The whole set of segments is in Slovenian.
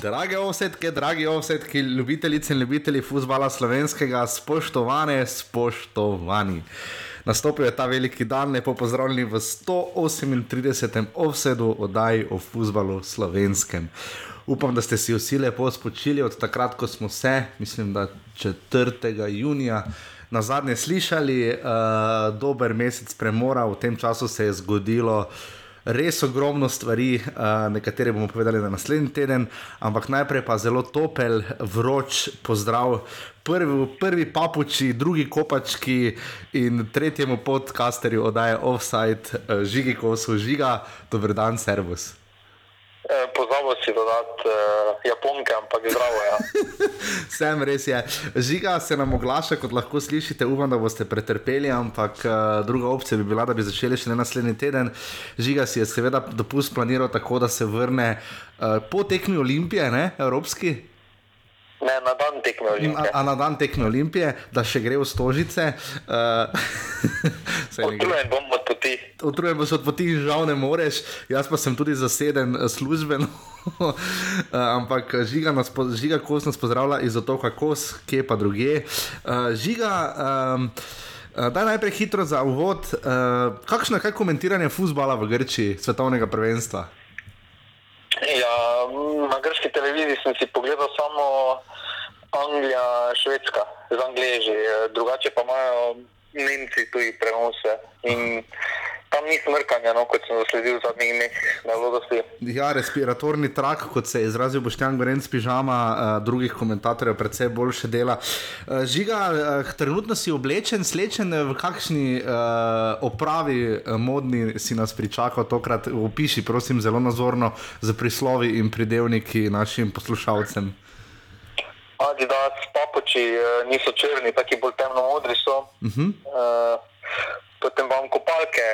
Drage ovsetke, dragi ovsetki, ljubitelice in ljubitelji futbola slovenskega, spoštovane, spoštovani. Nastopil je ta veliki dan, lepo pozdravljeni v 138. offsetu oddaji o futbalu slovenskem. Upam, da ste si vsi lepo spočili od takrat, ko smo se, mislim, da 4. junija. Na zadnje slišali, uh, dober mesec premora, v tem času se je zgodilo res ogromno stvari, uh, nekatere bomo povedali na naslednji teden, ampak najprej pa zelo topel, vroč pozdrav prvi, prvi papuči, drugi kopački in tretjemu podcasterju oddaje Offside, uh, Žigi Kosu, Žiga, dober dan, servus. Eh, Pozabil si dodati uh, Japonke, ampak zdravo je. Ja. Vsem res je. Žiga se nam oglaša, kot lahko slišite, upam, da boste pretrpeli, ampak uh, druga opcija bi bila, da bi začeli še naslednji teden. Žiga si je seveda dopust planiral tako, da se vrne uh, po tekmi Olimpije, ne, Evropski. Ne, na dan tekme A, Olimpije. a na dan tekme Olimpije, da še gre v stožice. Uh. Utrujen bom od poti. Utrujen boš od poti, žal ne moreš, jaz pa sem tudi zaseden eh, službeno. Uh, ampak žiga, nas, po- žiga kos nas pozdravlja iz otoka Kos, kje pa druge. Uh, žiga, um, uh, daj najprej hitro za uvod. Uh, kakšno je komentiranje futbola v Grčiji, svetovnega prvenstva? Ja, na grški televiziji sem si pogledal samo Anglija, Švedska, z Angleži, eh, drugače pa imajo Nemci tudi prenose. In tam ni smrkanja, no, kot sem zasledil v zadnjih dneh na vodosti. Ja, respiratorni trak, kot se je izrazil Boštjan Gorenc, pižama, uh, drugih komentatorjev, predvsej boljše dela. Uh, žiga, uh, trenutno si oblečen, slečen, v kakšni uh, opravi uh, modni si nas pričakal tokrat. Opiši, prosim, zelo nazorno z prislovi in pridevniki našim poslušalcem. Adidas, papuči eh, niso črni, taki bolj temno modri so. Uh -huh. Eh, Potem imam kopalke,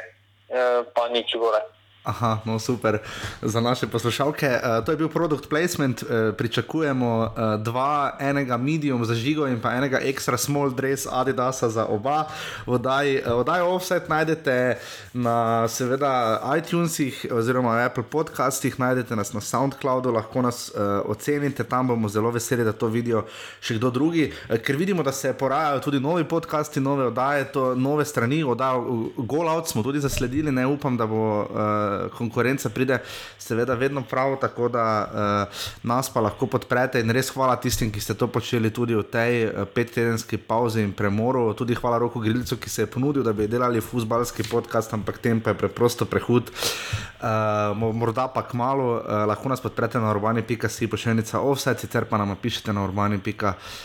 eh, pa nič gore. Aha, no super. Za naše poslušalke. Uh, to je bil produkt placement, uh, pričakujemo uh, dva, enega medium za žigo in pa enega extra small dress Adidasa za oba. Odaj, odaj offset najdete na seveda iTunesih oziroma Apple podcastih, najdete nas na SoundCloudu, lahko nas uh, ocenite, tam bomo zelo veseli, da to vidijo še kdo drugi. Uh, ker vidimo, da se porajajo tudi novi podcasti, nove oddaje, to, nove strani, oddajo Golout smo tudi zasledili, ne upam, da bo. Uh, konkurenca pride, seveda, vedno prav, tako da uh, nas pa lahko podprete. In res hvala tistim, ki ste to počeli tudi v tej uh, pettedenski pauzi in premoru. Tudi hvala Roku Grilcu, ki se je ponudil, da bi delali futbalski podcast, ampak tem pa je preprosto prehud. Uh, mo- morda pa kmalo, uh, lahko nas podprete na urbani.si, pošiljnica offside, sicer pa nam napišete na urbani.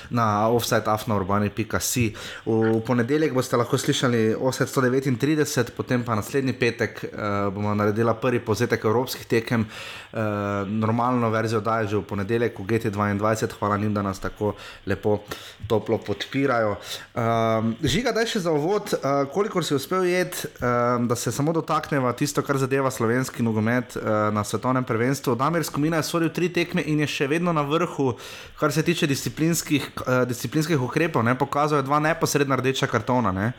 na offside.afnaurbani.si. V, v ponedeljek boste lahko slišali offside 139, potem pa naslednji petek uh, bomo naredila prvi povzetek evropskih tekem, uh, normalno verzijo daje že v ponedeljek, v GT22, hvala njim, da nas tako lepo toplo podpirajo. Um, žiga, daj še za uvod, uh, kolikor si uspel jeti, um, da se samo dotakneva tisto, kar zadeva slovenski nogomet uh, na svetovnem prvenstvu. Damir Skomina je sodil tri tekme in je še vedno na vrhu, kar se tiče disciplinskih, uh, disciplinskih ukrepov. Ne? Pokazal je dva neposredna rdeča kartona. Ne?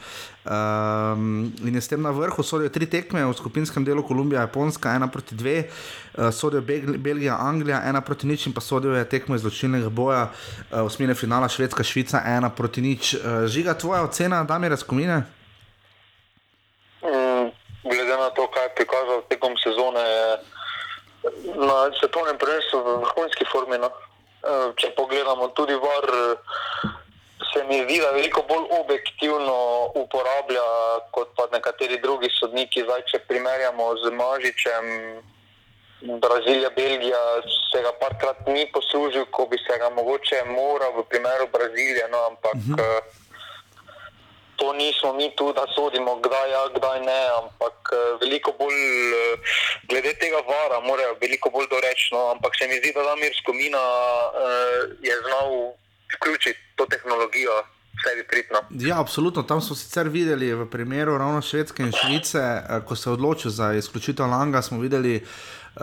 Um, in je s tem na vrhu, sodijo tri tekme v skupinskem delu Kolumbija, Japonska, ena proti dve, uh, sodijo Bel Belgija, Anglija, ena proti nič in pa sodijo je tekmo izločilnega boja, uh, osmine finala Švedska, Švica, ena proti nič. Uh, žiga, tvoja ocena, da mi razkomine? Mm, glede na to, kaj je prikazal tekom sezone, je na svetovnem prvenstvu v vrhunski formi. No. Eh, Če pogledamo tudi var, eh, se mi zdi, da veliko bolj objektivno uporablja kot pa nekateri drugi sodniki. Zdaj, če primerjamo z Mažičem, Brazilija, Belgija, se ga parkrat ni poslužil, ko bi se ga mogoče moral v primeru Brazilije, no, ampak uh -huh. to nismo mi tu, da sodimo, kdaj ja, kdaj ne, ampak eh, veliko bolj eh, glede tega vara, morajo veliko bolj doreči. No, ampak se mi zdi, da Damir Skomina uh, je znal vključiti to tehnologijo sebi pridno. Ja, absolutno. Tam smo sicer videli v primeru ravno Švedske in Švice, eh, ko se je odločil za izključitev Langa, smo videli. Uh,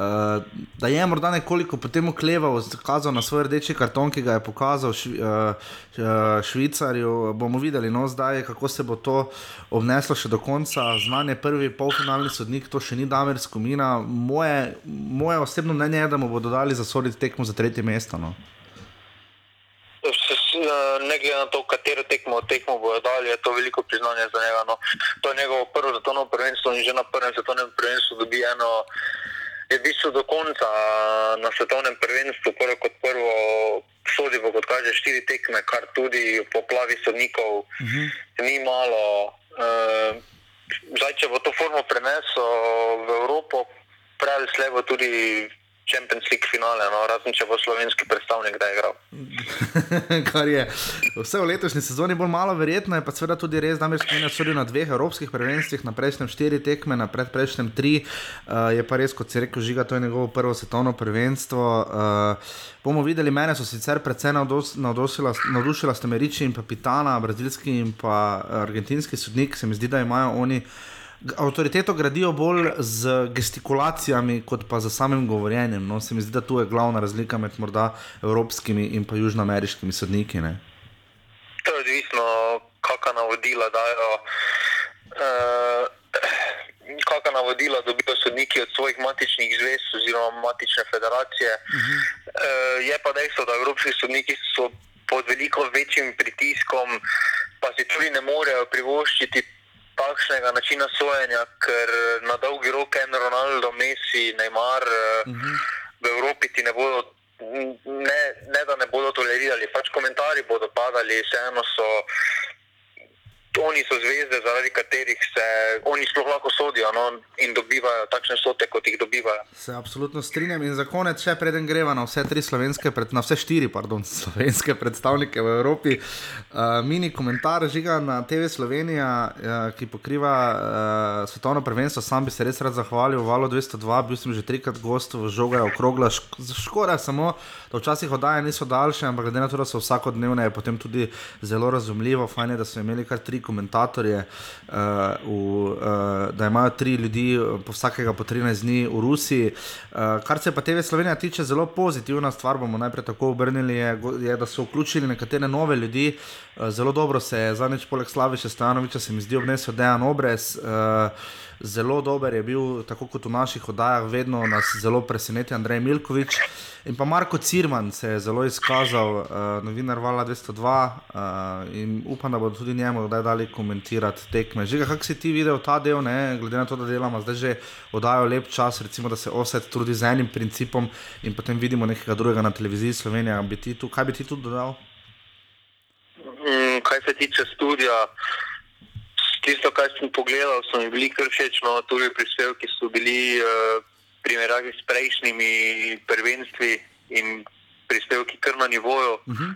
da je morda nekoliko potem okleval, kazal na svoj rdeči karton, ki ga je pokazal švi, uh, Švicarju. Bomo videli, no, zdaj, kako se bo to obneslo še do konca. Znan je prvi polfinalni sodnik, to še ni Damir Skomina. Moje, moje osebno mnenje je, da mu bodo dali zasoditi tekmo za tretje mesto. No. Ne glede na to, katero tekmo, tekmo bodo dali, je to veliko priznanje za njega. No. To je njegovo prvo svetovno prvenstvo in že na prvem svetovnem prvenstvu dobi eno je v bistvu do konca na svetovnem prvenstvu, prvo kot prvo, sodi bo kot kaže štiri tekme, kar tudi po plavi sodnikov uh -huh. ni malo. Uh, zdaj, če bo to formo prenesel v Evropo, pravi slevo tudi Champions League finale, no, razen če bo slovenski predstavnik kdaj igral. Kar je vse v letošnji sezoni bolj malo verjetno, je pa seveda tudi res, da me spominja tudi na dveh evropskih prvenstvih, na prejšnjem štiri tekme, na predprejšnjem tri. Uh, je pa res, kot si rekel, žiga, to je njegovo prvo svetovno prvenstvo. Uh, bomo videli, mene so sicer predvsem navdušila Stemeriči in pa Pitana, brazilski in pa argentinski sodnik, se mi zdi, da imajo oni avtoriteto gradijo bolj z gestikulacijami, kot pa z samim govorjenjem. No, se mi zdi, da tu je glavna razlika med morda evropskimi in pa južnoameriškimi sodniki. Ne? To je odvisno, kakšna navodila dajo. Uh, Kakšna navodila dobijo sodniki od svojih matičnih zvez oziroma matične federacije. Uh -huh. uh, je pa dejstvo, da evropski sodniki so pod veliko večjim pritiskom, pa si tudi ne morejo privoščiti takšnega načina sojenja, ker na dolgi rok en Ronaldo, Messi, Neymar uh -huh. v Evropi ti ne bodo, ne, ne da ne bodo tolerirali, pač komentarji bodo padali, vseeno so. Oni so zvezde, zaradi katerih se oni sploh lahko sodijo no, in dobivajo takšne sote, kot jih dobivajo. Se absolutno strinjam. In za konec, še preden greva na vse tri slovenske, pred, na vse štiri pardon, slovenske predstavnike v Evropi, uh, mini komentar žiga na TV Slovenija, uh, ki pokriva uh, svetovno prvenstvo. Sam bi se res rad zahvalil, Valo 202, bil sem že trikrat gost v žoga, okrogla, škoda samo, da včasih oddaje niso daljše, ampak glede na to, da so vsakodnevne, je potem tudi zelo razumljivo, fajn je, da so imeli kar tri komentatorje, uh, v, uh, da imajo tri ljudi, po vsakega po 13 dni v Rusiji. Uh, kar se pa TV Slovenija tiče, zelo pozitivna stvar, bomo najprej tako obrnili, je, je da so vključili nekatere nove ljudi. Uh, zelo dobro se je zadnjič poleg Slaviša Stanoviča, se mi zdi, obnesel Dejan Obrez. Uh, Zelo dober je bil, tako kot v naših oddajah, vedno nas zelo preseneti Andrej Milkovič. In pa Marko Cirman se je zelo izkazal, uh, novinar Vala 202, uh, eh, in upam, da bodo tudi njemu kdaj dali komentirati tekme. Že kako si ti videl ta del, ne? glede na to, da delamo zdaj že oddajo lep čas, recimo, da se osed trudi z enim principom in potem vidimo nekega drugega na televiziji Slovenije. Bi tu, kaj bi ti tu dodal? Mm, kaj se tiče studija, tisto, kar sem pogledal, so mi bili kar všeč, no tudi prispevki so bili. Uh, primerjavi s prejšnjimi prvenstvi in prispevki kar na nivoju. Uh -huh.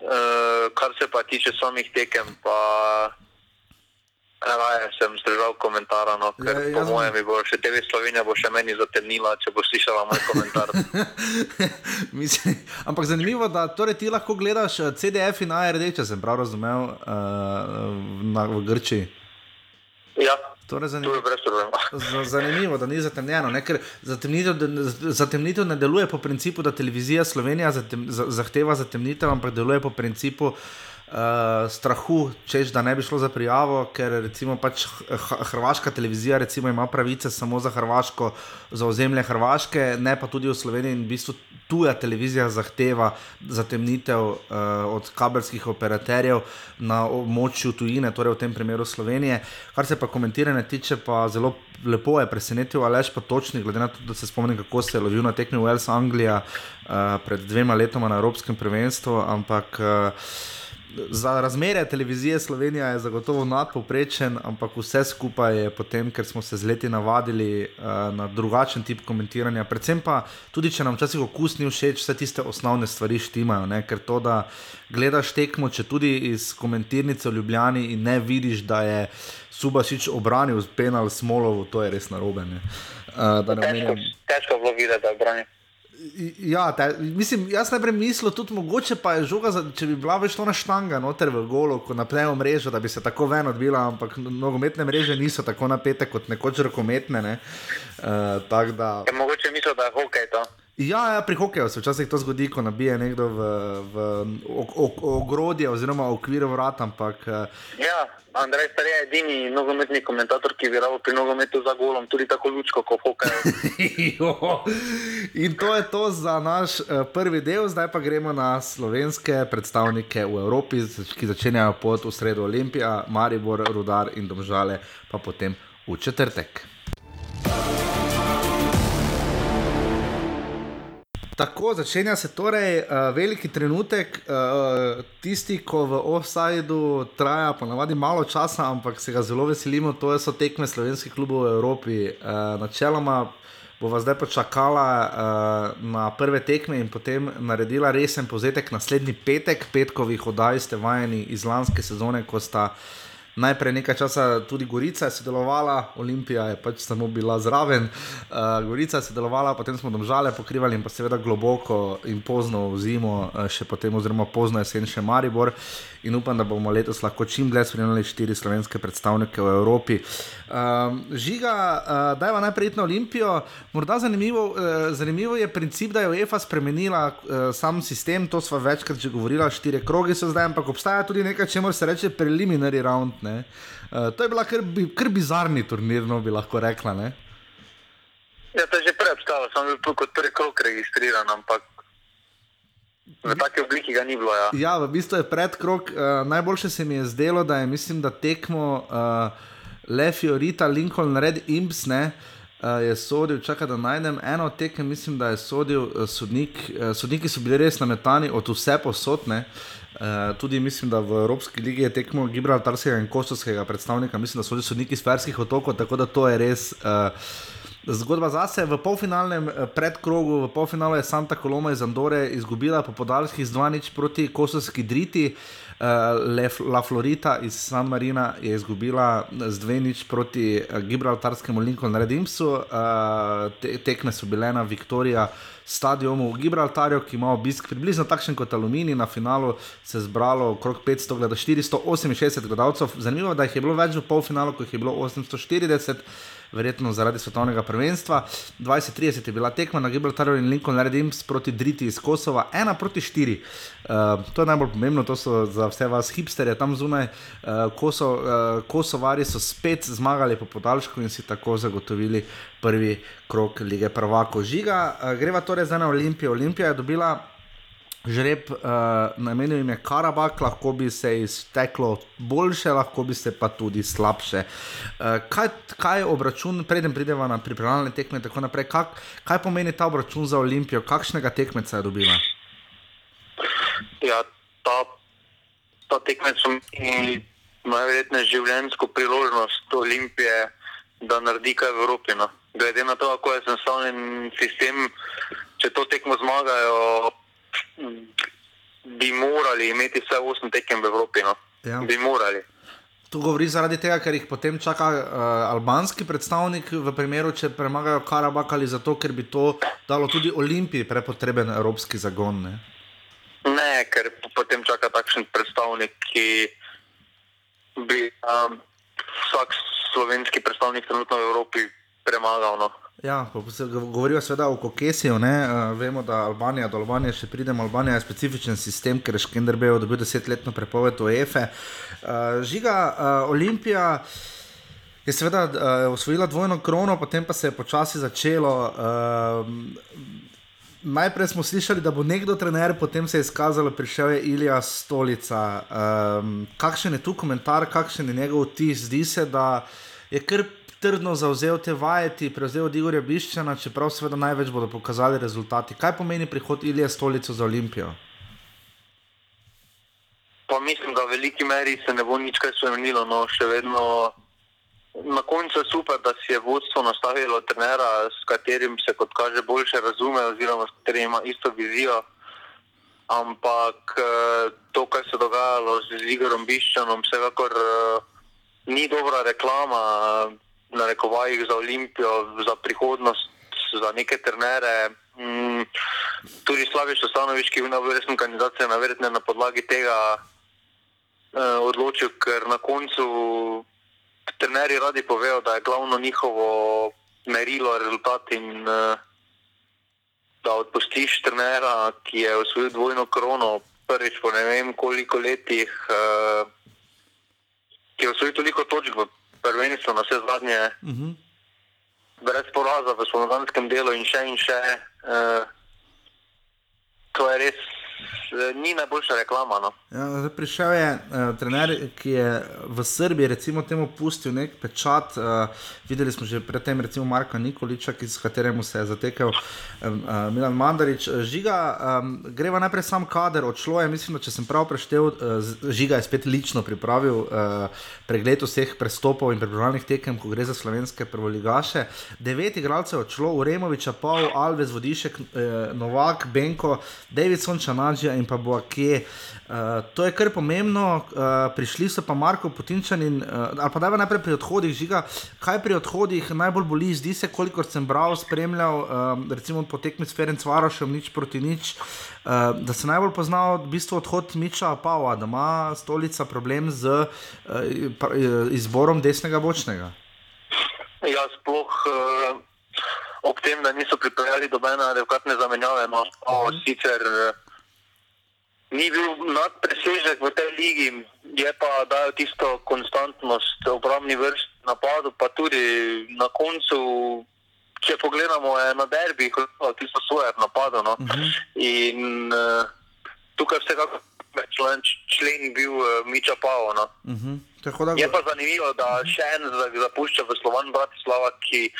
uh, kar se pa tiče samih tekem, pa raje sem zdržal komentar. No, ker ja, po mojem, bo še TV Slovenija bo še meni zatemnila, če bo slišala moj komentar. Mislim, ampak zanimivo, da torej ti lahko gledaš eh, CDF in ARD, če sem prav razumel, uh, na, v Grčiji. Ja. Torej zanimivo, zanimivo, da ni zatemnjeno. Ne? Zatemnitev, zatemnitev ne deluje po principu, da televizija Slovenija zatem, zahteva zatemnitev, ampak deluje po principu uh, strahu, češ, da ne bi šlo za prijavo, ker recimo pač Hrvaška televizija recimo, ima pravice samo za Hrvaško, za ozemlje Hrvaške, ne pa tudi v Sloveniji. In v bistvu tuja televizija zahteva zatemnitev uh, od kabelskih operaterjev na območju tujine, torej v tem primeru Slovenije. Kar se pa komentiranja tiče, pa zelo lepo je presenetil, ali pa točni, glede na to, da se spomnim, kako se je lovil na tekmi Wales Anglija uh, pred dvema letoma na Evropskem prvenstvu. Ampak uh, za razmere televizije Slovenija je zagotovo nadpoprečen, ampak vse skupaj je potem, ker smo se z leti navadili uh, na drugačen tip komentiranja. Predvsem pa tudi, če nam včasih okus ni všeč, vse tiste osnovne stvari štimajo. Ne? Ker to, da gledaš tekmo, če tudi iz komentirnice v Ljubljani in ne vidiš, da je Subašič obranil penal Smolovo, to je res narobe. Uh, težko, težko bilo videti, da je obranil. Ja, te, mislim, jaz najprej mislil, tudi mogoče pa je žoga, za, če bi bila več to na štanga, noter v golo, ko napnemo mrežo, da bi se tako ven odbila, ampak nogometne mreže niso tako napete kot nekoč rokometne. Ne. Uh, da... Je mogoče misliti, da je hokej to. Ja, ja, pri hokeju se včasih to zgodi, ko nabije nekdo v, v ogrodje oziroma v okviru vrata. Ampak, uh... Ja, Andrej Star je edini nogometni komentator, ki je viral pri nogometu za golom, tudi tako lučko kot hokej. In to je to za naš uh, prvi del, zdaj pa gremo na slovenske predstavnike v Evropi, ki začenjajo pot v sredo Olimpija, Maribor, Rudar in Domžale, pa potem v četrtek. Tako začenja se torej uh, veliki trenutek, uh, tisti, ko v offsajdu traja ponavadi malo časa, ampak se ga zelo veselimo, to so tekme slovenskih klubov v Evropi. Uh, načeloma bo vas zdaj počakala uh, na prve tekme in potem naredila resen povzetek naslednji petek, petkovih oddaj ste vajeni iz lanske sezone, ko sta najprej nekaj časa tudi Gorica sodelovala, Olimpija je pač samo bila zraven, uh, Gorica je sodelovala, potem smo domžale pokrivali in pa seveda globoko in pozno v zimo, uh, še potem, oziroma pozno jesen še Maribor. In upam, da bomo letos lahko čim dlje spremljali štiri slovenske predstavnike v Evropi. Uh, žiga, uh, da je najprej na Olimpijo. Morda zanimivo, uh, zanimivo je princip, da je UEFA spremenila uh, sam sistem, to smo večkrat že govorili, štiri kroge so zdaj, ampak obstaja tudi nekaj, čemu se reče preliminary round. Uh, to je bila kar, kar bizarni turnir, no bi lahko rekla. Ne? Ja, to je že prej obstajalo, sem bil kot prvi krok registriran, ampak v taki obliki ga ni bilo. Ja, ja v bistvu je predkrok. Uh, najboljše se mi je zdelo, da je mislim, da tekmo uh, Le Fiorita, Lincoln, Red Imps. Ne, Uh, je sodil, čakaj, da najdem eno tekem, mislim, da je sodil uh, sodnik. Uh, sodniki so bili res nametani od vse posodne. Uh, tudi mislim, da v Evropski ligi je tekmo Gibraltarskega in Kostovskega predstavnika, mislim, da so tudi sodniki iz Ferskih otokov, tako da to je res. Uh, Zgodba zase v polfinalnem predkrogu, v polfinalu je Santa Coloma iz Andore izgubila po podaljških z 2-0 proti Kosovski Driti. Uh, La Florida iz San Marina je izgubila z 2-0 proti uh, Gibraltarskemu Lincoln Redimsu. Uh, te, tekme so bile na Viktorija stadionu v Gibraltarju, ki ima obisk približno takšen kot Aluminij. Na finalu se je zbralo okrog 500 gledalcev, 468 gledalcev. Zanimivo je, da jih je bilo več v polfinalu, kot jih je bilo 840 verjetno zaradi svetovnega prvenstva. 20-30 je bila tekma na Gibraltarju in Lincoln Redims proti Driti iz Kosova, 1 proti 4. Uh, to je najbolj pomembno, to so za vse vas hipsterje tam zunaj. Uh, Koso, uh, Kosovari so spet zmagali po podaljšku in si tako zagotovili prvi krok lige prvako. Žiga, uh, greva torej zdaj na Olimpijo. Olimpija je dobila žreb, uh, namenil jim je Karabak, lahko bi se izteklo boljše, lahko bi se pa tudi slabše. Uh, kaj, kaj je obračun, preden pridemo na pripravljalne tekme, tako naprej, kak, kaj pomeni ta obračun za Olimpijo, kakšnega tekmeca je dobila? Ja, ta, ta tekmec ima najverjetneje življenjsko priložnost Olimpije, da naredi kaj v Evropi. No. Glede na to, kako je sestavljen sistem, če to tekmo zmagajo bi morali imeti vse osem tekem v Evropi. No? Ja. Bi morali. To govori zaradi tega, ker jih potem čaka uh, albanski predstavnik, v primeru, če premagajo Karabak ali zato, ker bi to dalo tudi Olimpiji prepotreben evropski zagon. Ne? ne, ker potem čaka takšen predstavnik, ki bi um, vsak slovenski predstavnik trenutno v Evropi premagal. No? Ja, govorijo seveda o Kokesiju. Uh, vemo, da Albanija, do Albanije še pridemo. Albanija je specifičen sistem, ker je Škenderbejo dobil desetletno prepoved OEFE. Uh, žiga uh, Olimpija. Je seveda uh, osvojila dvojno krono, potem pa se je počasi začelo. Uh, najprej smo slišali, da bo nekdo trener, potem se je izkazalo, da je prišel Ilija Stolica. Um, kakšen je tu komentar, kakšen je njegov vtis? Zdi se, da je kar trdno zauzel te vajeti, prevzel od Igorja Biščana, čeprav seveda največ bodo pokazali rezultati. Kaj pomeni prihod Ilije Stolice za Olimpijo? Pa mislim, da v veliki meri se ne bo nič kaj spremenilo. No, še vedno na koncu je super, da si je vodstvo nastavilo trenera, s katerim se kot kaže boljše razume, oziroma s katerim ima isto vizijo. Ampak eh, to, kar se je dogajalo z Igorom Biščanom, vsekakor uh, ni dobra reklama na rekovajih za Olimpijo, za prihodnost, za neke trenere, Mm, tudi Slaviš Ostanovič, ki je bil na resni kandidacije, naverjetno na podlagi tega uh, odločil, ker na koncu trenerji radi povejo, da je glavno njihovo merilo rezultat in uh, da odpustiš trenera, ki je osvojil dvojno krono, prvič po ne vem koliko letih, uh, ki je osvojil toliko točk v prvenstvu na vse zadnje, uh -huh. brez poraza v slovenskem delu in še in še. Uh, to je res ni najboljša reklama. No. Ja, prišel je uh, trener, ki je v Srbiji, recimo, temu pustil nek pečat. Uh, videli smo že predtem, recimo, Marka Nikoliča, s katerim se je zatekel um, uh, Milan Mandarič. Žiga, um, greva najprej sam kader, odšlo je, mislim, da če sem prav preštel, uh, Žiga je spet lično pripravil uh, pregled vseh prestopov in pripravljalnih tekem, ko gre za slovenske prvoligaše. Devet igralcev odšlo, Uremoviča, Paul, Alves, Vodišek, uh, Novak, Benko, Davidson, Čanađija in pa bo kje. Uh, to je kar pomembno, uh, prišli so pa Marko Putinčan in uh, ali pa da najprej pri odhodih žiga. Kaj pri odhodih najbolj boli, zdi se, koliko sem bral, spremljal, uh, recimo po tekmi s Ferenc Varošem, nič proti nič, uh, da se najbolj pozna v bistvu odhod Miča Pava, da ima stolica problem z uh, izborom desnega bočnega. Ja, sploh. Uh... Ob tem, da niso pripeljali do mene adekvatne zamenjave, no, mhm. sicer ni bil nadpresežek v tej ligi, je pa dal tisto konstantnost v obrambni vrsti napadu, pa tudi na koncu, če pogledamo na derbi, je tisto svoje napado. No. Uh mhm. -huh. In uh, tukaj vsekakor člen, člen bil uh, Miča Pavo. No. Uh mhm. -huh. Je pa zanimivo, da še en zapušča v Slovan Bratislava, ki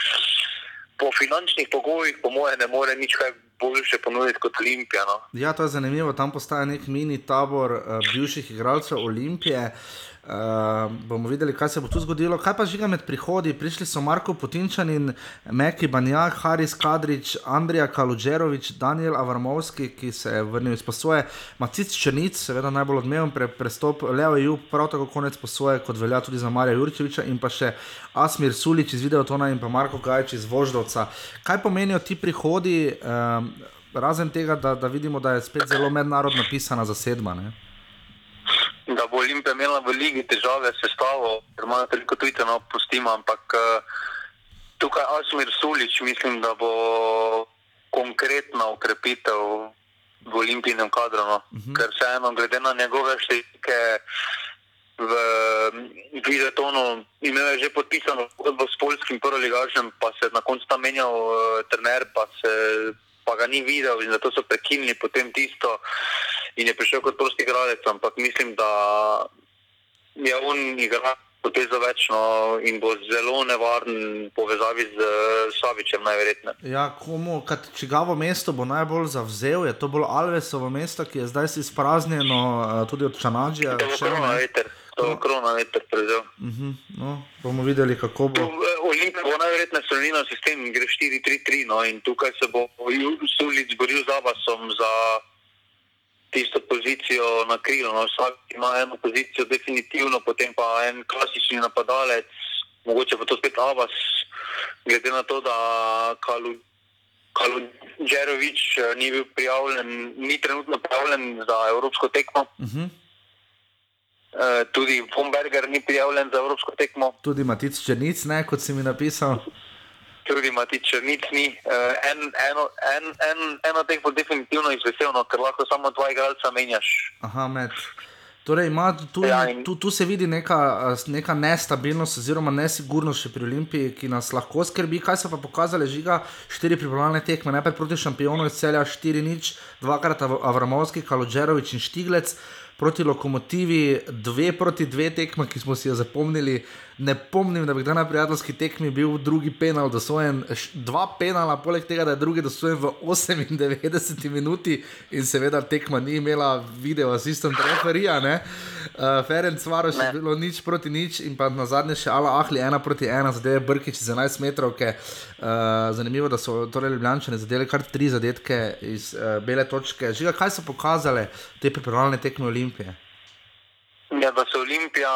po finančnih pogojih, po mojem, ne more nič kaj boljše ponuditi kot Olimpija. No. Ja, to je zanimivo. Tam postaja nek mini tabor uh, bivših igralcev Olimpije. Uh, bomo videli, kaj se bo tu zgodilo. Kaj pa žiga med prihodi? Prišli so Marko Putinčan in Meki Banjak, Haris Kadrič, Andrija Kaludžerovič, Daniel Avarmovski, ki se je vrnil iz posoje, Macic Črnic, seveda najbolj odmeven pre, prestop, Leo Jub, prav tako konec posoje, kot velja tudi za Marija Jurčeviča in pa še Asmir Sulič iz Videotona in pa Marko Gajč iz Voždovca. Kaj pomenijo ti prihodi, um, razen tega, da, da vidimo, da je spet zelo mednarodno pisana zasedba? Ne? Bo Olimpija imela v ligi težave s sestavo, ker ima toliko tujcev, no, pustimo, ampak uh, tukaj Asmir Sulič, mislim, da bo konkretna ukrepitev v olimpijnem kadru, no, uh mhm. -huh. ker vseeno, glede na njegove številke v Vizetonu, imel je že podpisano pogodbo s polskim prvoligažem, pa se na koncu tam menjal uh, trener, pa, se, pa ga ni videl in zato so prekinili potem tisto in je prišel kot prosti igralec, ampak mislim, da je on igral potezo več no, in bo zelo nevaren v povezavi z Savičem, najverjetneje. Ja, komu, kad, čigavo mesto bo najbolj zavzel, je to bolj Alvesovo mesto, ki je zdaj izpraznjeno eh, tudi od Čanadžija. Ja, 100 kron na meter prevzel. Uh -huh. no, bomo videli, kako bo. Eh, Olimpija bo najverjetneje solnina sistem, gre 4-3-3 no, in tukaj se bo Sulic boril z Abasom za tisto pozicijo na krilu. No, vsak ima eno pozicijo definitivno, potem pa en klasični napadalec, mogoče pa to spet Abas, glede na to, da Kalu. Kaludžerovič eh, ni bil prijavljen, ni trenutno prijavljen za evropsko tekmo. Uh -huh. Uh, tudi Pomberger ni prijavljen za evropsko tekmo. Tudi Matic Črnic, ne, kot si mi napisal tudi Matič, nič ni. Uh, en, eno, en, en, eno teh bo definitivno izveselno, ker lahko samo dva igralca menjaš. Aha, med. Torej, ima, tu, ja, in... tu, tu se vidi neka, neka nestabilnost, oziroma nesigurnost pri Olimpiji, ki nas lahko skrbi. Kaj so pa pokazali, žiga, štiri pripravljalne tekme, najprej proti šampionu iz celja, štiri nič, dvakrat Avramovski, Kalodžerovič in Štiglec proti lokomotivi, dve proti dve tekme, ki smo si jo zapomnili. Ne pomnim, da bi kdaj na prijateljski tekmi bil drugi penal dosojen, dva penala, poleg tega, da je drugi dosojen v 98 minuti in seveda tekma ni imela video asistent referija. Uh, Ferenc Varoš je bilo nič proti nič in pa na zadnje še Ala Ahli, ena proti ena, je Brkič z 11 metrov. Uh, zanimivo, da so torej Ljubljani zadeli kar tri zadetke iz uh, bele točke. Žiga, kaj so pokazale te pripravljalne tekme Olimpije? Ja, da se Olimpija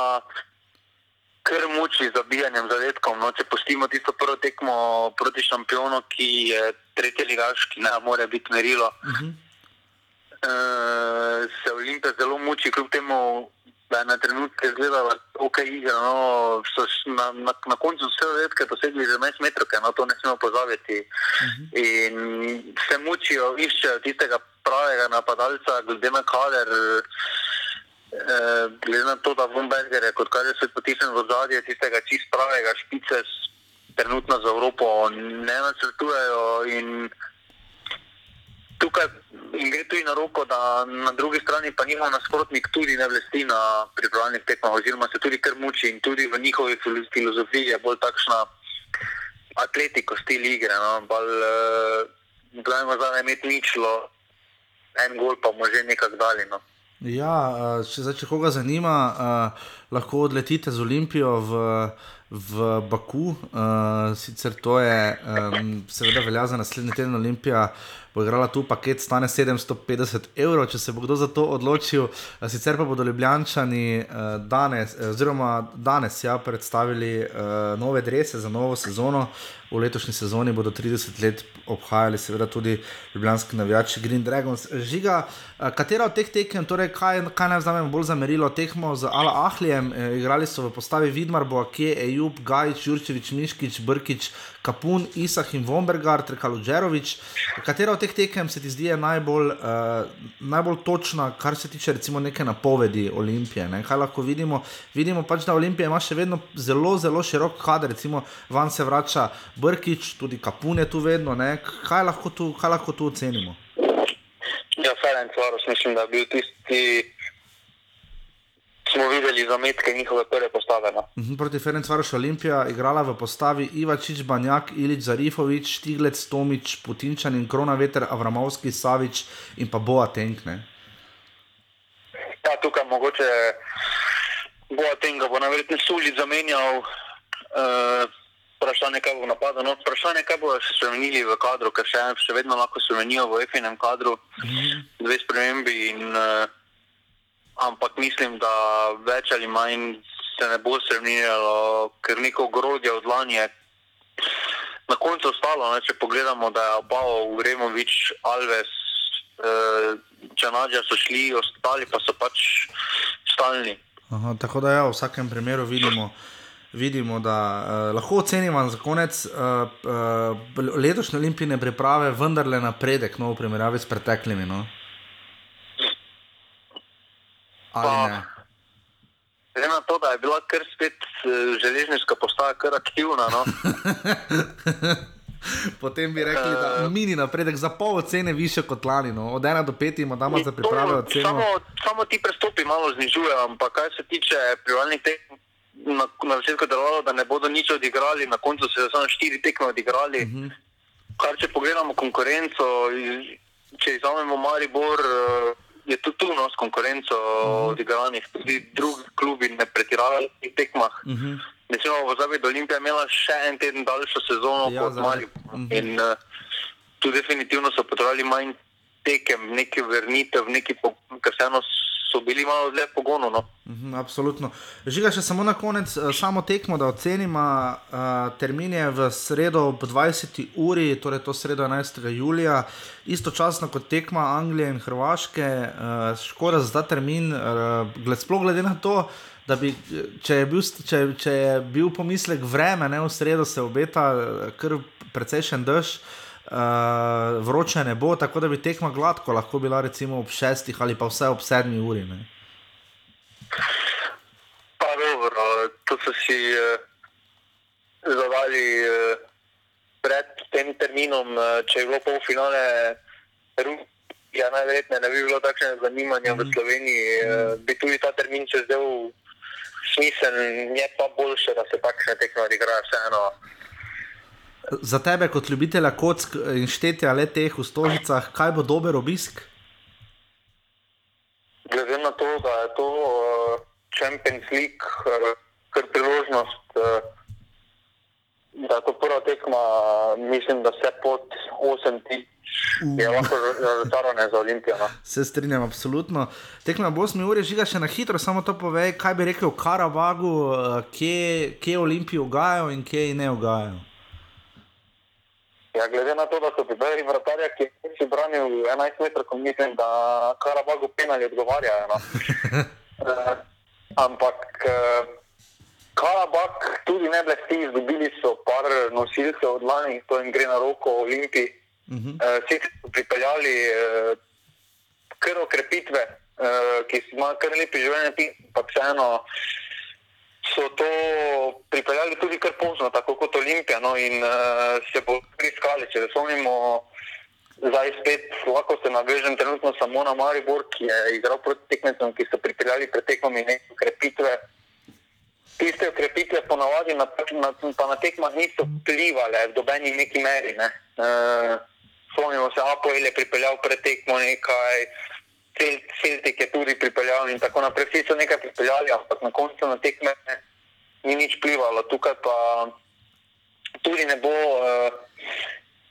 kar muči z zabijanjem zadetkom. No, če pustimo tisto prvo tekmo proti šampionu, ki je tretji ligaš, ki ne more biti merilo, uh -huh. uh, se Olimpija zelo muči, kljub temu, da je na trenutke izgledala ok igra. No, so na, na, na koncu vse zadetke dosegli že 11 metrov, no, to ne smemo pozabiti. Uh -huh. In se mučijo, iščejo tistega pravega napadalca, glede na kader. Glede na to, da Vumberger je kot kaže se potisnil v zadje tistega čist pravega špice, trenutno za Evropo ne načrtujejo in tukaj in gre tudi na roko, da na drugi strani pa njihov nasprotnik tudi ne vlesti na pripravljenih tekmah oziroma se tudi kar muči in tudi v njihovi filozofiji je bolj takšna atletiko stil igre, no, bolj uh, gledajmo zdaj imeti ničlo, en gol pa mu že nekako dali. Ja, eh, če, zdaj, če koga zanima, uh, lahko odletite z Olimpijo v, v Baku. Uh, sicer to je, um, seveda, velja za naslednji teden Olimpija. Bo igrala tu paket, stane 750 evrov, če se bo kdo za to odločil. Sicer pa bodo Ljubljani danes, oziroma danes, ja, predstavili uh, nove drese za novo sezono. V letošnji sezoni bodo 30 let obhajali, seveda tudi ljubljanski navijači Green Dragons. Žiga, katera od teh tekem, torej kaj, kaj naj vzamemo bolj za merilo tekmo z Ala Ahlijem, e, igrali so v postavi Vidmar, Boakje, Ejub, Gajič, Jurčevič, Miškič, Brkič, Kapun, Isah in Vombergar, Trkaluđerovič. Katera od teh tekem se ti zdi najbolj, uh, najbolj točna, kar se tiče recimo neke napovedi Olimpije? Ne? Kaj lahko vidimo? Vidimo pač, da Olimpija ima še vedno zelo, zelo širok kader, recimo van se vrača Brkič, tudi Kapun je tu vedno. Kaj lahko tu, kaj lahko tu ocenimo? Ja, Ferenc Varos, mislim, da je bil tisti smo videli zametke njihove prve postave. No. Mhm, proti Ferenc Varoš Olimpija igrala v postavi Ivačič, Banjak, Ilič, Zarifovič, Tiglec, Tomič, Putinčan in Krona Veter, Avramovski, Savič in pa Boa Tenkne. Ja, tukaj mogoče Boa Tenka bo naverjetno suli zamenjal. Uh, Vprašanje, kaj bo napadlo. No, vprašanje, kaj bodo se spremenili v kadru, ker še, še vedno lahko spremenijo v FNM kadru, mm. dve spremembi. In, uh, ampak mislim, da več ali manj se ne bo spremenilo, ker neko ogrodje od lani je na koncu ostalo. Ne, če pogledamo, da je Obao, Uremovič, Alves, eh, Čanađa so šli, ostali pa so pač stalni. Aha, tako da ja, v vsakem primeru vidimo. Vidimo, da uh, lahko ocenimo za konec uh, uh, letošnje olimpijske priprave, vendarle napredek no, v primerjavi s preteklimi. No? Glede na to, da je bila kar spet železniška postaja, kar aktivna. No? Potem bi rekli, da je mini napredek za pol cene više kot lani. No? Od 1 do 5 imamo dama za pripravo cene. Samo, samo ti prestopi malo znižujejo, ampak kar se tiče privalnih tekm. Na, na začetku je delovalo, da ne bodo nič odigrali, na koncu se samo štiri tekme odigrali. Uh mhm. -huh. Kar če pogledamo konkurenco, če izvzamemo Maribor, uh, je tudi tu nos konkurenco uh mhm. -huh. odigranih, tudi drugi klubi ne pretiravajo v tekmah. Uh mhm. -huh. Ne smemo pozabiti, da Olimpija imela še en teden daljšo sezono ja, kot Mali. Uh. -huh. In uh, tu definitivno so potrebovali manj tekem, neki vrnitev, neki ker se eno so bili malo dlje pogonu. No. Mm, absolutno. Žiga še samo na konec, uh, samo tekmo, da ocenimo. Uh, termin je v sredo ob 20. uri, torej to sredo 11. julija, istočasno kot tekma Anglije in Hrvaške. Uh, škoda za ta termin, sploh glede na to. Bi, če, je bil, če, če je bil pomislek vreme, ne v sredo se obeta kar precejšen dež, uh, uh, vroče ne bo, tako da bi tekma gladko lahko bila recimo ob šestih ali pa vse ob sedmi uri. Ne? Pa dobro, to so si uh, zavali uh, pred tem terminom, uh, če je bilo pol finale. Ja, najverjetneje ne bi bilo takšnega zanimanja mm. v Sloveniji, mm. bi tudi ta termin se zdel smiseln, je pa boljše, da se takšne tekme odigrajo vseeno za tebe, kot ljubitelja kock in štetja le teh v stožicah, kaj bo dober obisk? Glede na to, da je to uh, Champions League, uh, kar priložnost uh, da je to prva tekma, mislim, da vse pod 8 tisoč je lahko razočarane za Olimpijo. No. Se strinjam, absolutno. Tekma bo 8 ur, žiga še na hitro, samo to povej, kaj bi rekel v Karabagu, eh, kje, kje Olimpiji ugajajo in kje ne ugajajo. Ja, glede na to, da so pripravili vratarja, ki je si branil 11 metrov, mislim, da Karabagu penali odgovarjajo. No. uh, ampak uh, Karabag tudi ne blesti, izgubili so par nosilcev od lani, to jim gre na roko Olimpiji. Uh -huh. uh, Vsi so pripeljali uh, kar okrepitve, uh, ki imajo kar lepi življenje, pa vseeno so to pripeljali tudi kar pozno, tako kot Olimpija. No, in uh, se bo iskali, če spomnimo, zdaj spet lahko se navežem trenutno samo na Maribor, ki je igral proti tekmecem, ki so pripeljali pred tekmami neke ukrepitve. Tiste ukrepitve ponavadi na, na, pa na tekmah niso vplivali v dobeni neki meri. Ne. Uh, spomnimo se, Apoel je pripeljal pred tekmo nekaj. Celtic je tudi pripeljal in tako naprej. Vsi so nekaj pripeljali, ampak na koncu na tekme ni nič vplivalo. Tukaj pa tudi ne bo. Uh,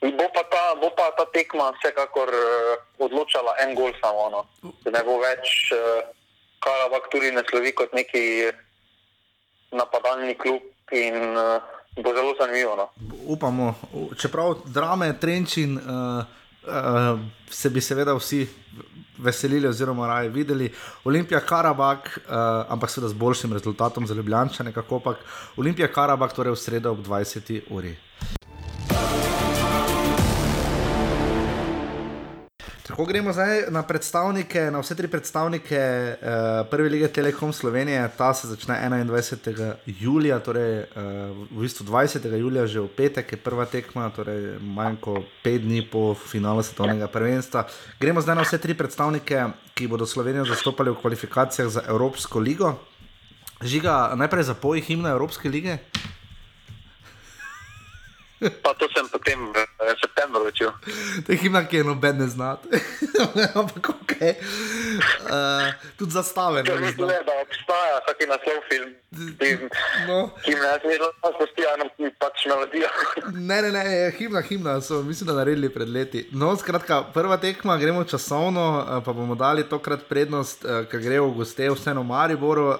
bo, pa ta, bo pa ta tekma vsekakor uh, odločala en gol samo. No. Ne bo več uh, Karabak tudi ne slovi kot neki napadalni klub in uh, bo zelo zanimivo. No. Upamo, čeprav drame, trenčin. Uh... Uh, se bi seveda vsi veselili, oziroma raje videli. Olimpija Karabak, uh, ampak seveda z boljšim rezultatom za Ljubljana, nekako pa Olimpija Karabak, torej v sredo ob 20. uri. Tako gremo zdaj na predstavnike, na vse tri predstavnike uh, Prve lige Telekom Slovenije. Ta se začne 21. julija, torej uh, v bistvu 20. julija, že v petek je prva tekma, torej manj kot pet dni po finalu svetovnega prvenstva. Gremo zdaj na vse tri predstavnike, ki bodo Slovenijo zastopali v kvalifikacijah za Evropsko ligo. Žiga, najprej za poj himna Evropske lige. Pa to sem potem v septembru začel. To je himna, ki je noben ne znati. Ampak ok. Uh, tudi zastave. Ne mislim, da obstaja taki naslov film. No. Himna, jaz mislim, da smo stijani pač melodijo. ne, ne, ne, himna, himna so, mislim, da naredili pred leti. No, skratka, prva tekma, gremo časovno, eh, pa bomo dali tokrat prednost, eh, ker gre v goste vseeno Mariboru,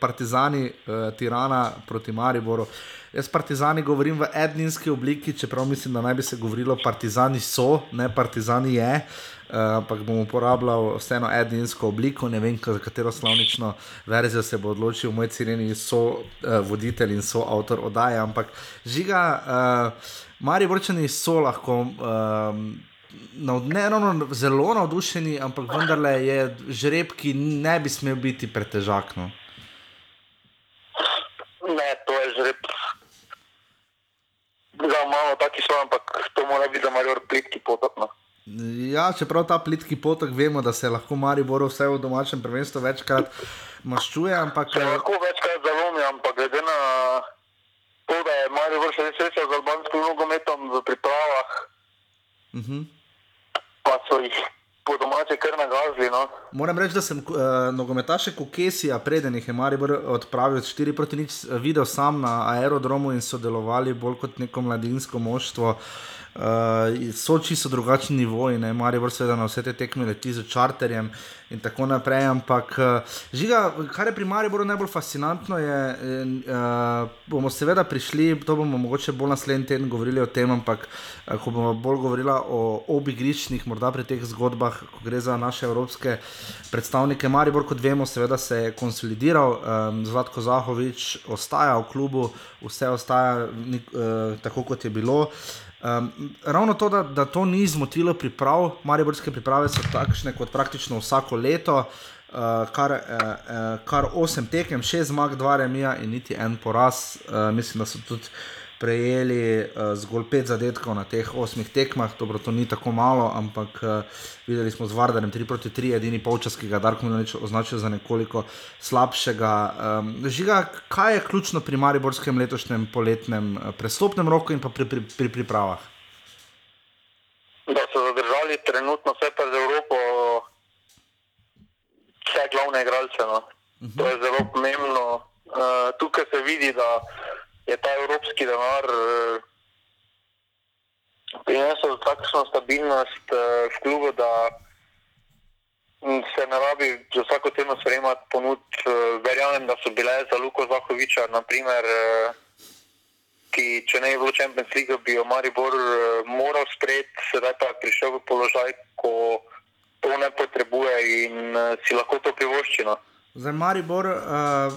partizani Tirana proti Mariboru. Jaz partizani govorim v edinski obliki, čeprav mislim, da naj bi se govorilo, partizani so, ne partizani je. Uh, ampak bom uporabljal vseeno edinsko obliko, ne vem, za katero slovnično verzijo se bo odločil moj cenjeni so uh, voditelj in so avtor oddaje. Ampak žiga, uh, mari vrčani so lahko. Um, Ne, no, no, zelo navdušeni, ampak vendarle je žreb, ki ne bi smel biti pretežak. No. Ne, to je žreb, da imamo taki so, ampak to mora biti za Marijo plitki potok. No. Ja, čeprav ta plitki potok vemo, da se lahko Maribor vse v domačem prvenstvu večkrat maščuje. Ampak... Se lahko večkrat zalomi, ampak glede na to, da je Maribor še sreča z albanskim nogometom v pripravah, uh mhm. -huh. pa so jih po domače kar nagazili. No. Moram reči, da sem uh, nogometaše Kokesija, preden jih je Maribor odpravil 4 proti nič, videl sam na aerodromu in sodelovali bolj kot neko mladinsko moštvo. Uh, Uh, so čisto drugačni nivoji, ne mari vrsti, da na vse te tekme leti z čarterjem in tako naprej. Ampak, uh, žiga, kar je pri Mariboru najbolj fascinantno, je, uh, bomo seveda prišli, to bomo mogoče bolj naslednji teden govorili o tem, ampak uh, ko bomo bolj govorili o obigričnih, morda pri teh zgodbah, ko gre za naše evropske predstavnike. Maribor, kot vemo, seveda se je konsolidiral, um, Zlatko Zahovič ostaja v klubu, vse ostaja uh, tako, kot je bilo. Um, ravno to, da, da to ni zmotilo priprav, mariborske priprave so takšne kot praktično vsako leto, uh, kar, uh, uh, kar 8 tekem, 6 zmag, 2 remija in niti en poraz. Uh, mislim, da so tudi prejeli uh, zgolj 5 zadetkov na teh 8 tekmah, dobro, to ni tako malo, ampak uh, videli smo z Vardarjem 3 proti 3, edini polčas, ki ga Darko Milanič označil za nekoliko slabšega. Um, žiga, kaj je ključno pri mariborskem letošnjem poletnem prestopnem roku in pa pri, pri, pri pripravah? Da so zadržali trenutno vse pred Evropo, vse glavne igralce. No. Uh -huh. To je zelo pomembno. Uh, tukaj se vidi, da je ta evropski denar eh, prinesel takšno stabilnost eh, v klubu, da se ne rabi za vsako ceno sprejemati ponud. Eh, Verjamem, da so bile za Luko Zahoviča, naprimer, ki če ne bi bilo Champions League, bi jo Maribor moral sprejeti, sedaj pa je prišel v položaj, ko to ne potrebuje in si lahko to privošči. No. Zdaj, Maribor uh,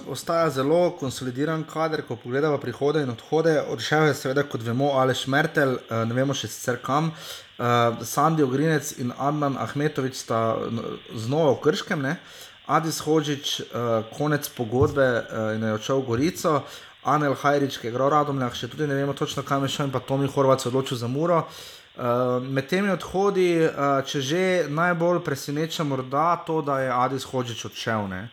ostaja zelo konsolidiran kader, ko pogledamo prihode in odhode. Odšel je, seveda, kot vemo, Aleš Mertel, uh, ne vemo še sicer kam. Uh, Sandy Ogrinec in Adnan Ahmetovič sta znova v Krškem, ne? Adis Hožič, uh, konec pogodbe uh, in je odšel v Gorico. Anel Hajrič, ki je igral Radomljah, še tudi ne vemo točno kam je šel, in pa Tomi Horvat se odločil za Muro. Uh, med temi odhodi, uh, če že najbolj preseneča morda to, da je Adis Hožič odšel. Ne?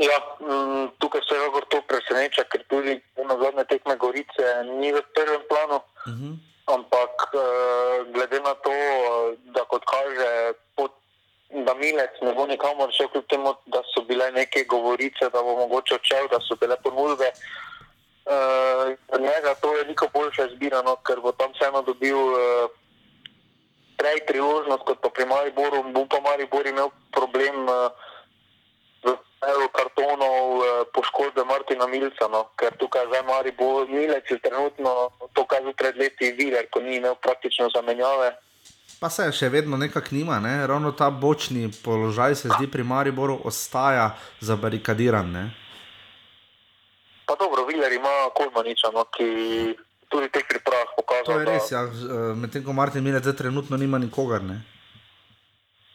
Ja, mm, tukaj se je to preseneča, ker tudi na zadnje tekme Gorice ni v prvem planu. Uh -huh. Ampak eh, glede na to, eh, da kot kaže, pot, da Milec ne bo nikamor šel, kljub temu, da so bile neke govorice, da bo mogoče odšel, da so bile ponudbe. Uh, njega to je veliko boljša izbira, no, ker bo tam vseeno dobil uh, prej priložnost kot pa pri Mariboru. Bo pa Maribor imel problem uh, kartonov, uh, poškodbe Martina Milca, no, ker tukaj zdaj Maribor, Milec je trenutno to, kar je pred leti videl, ko ni imel praktično zamenjave. Pa se še vedno nekako nima, ne? ravno ta bočni položaj se zdi pri Mariboru ostaja zabarikadiran. Ne? Pa dobro, Viler ima Kolmaniča, no, ki tudi v teh pripravah pokazal. To je da- res, ja. z- medtem ko Martin Milec zdaj trenutno nima nikogar. Ne?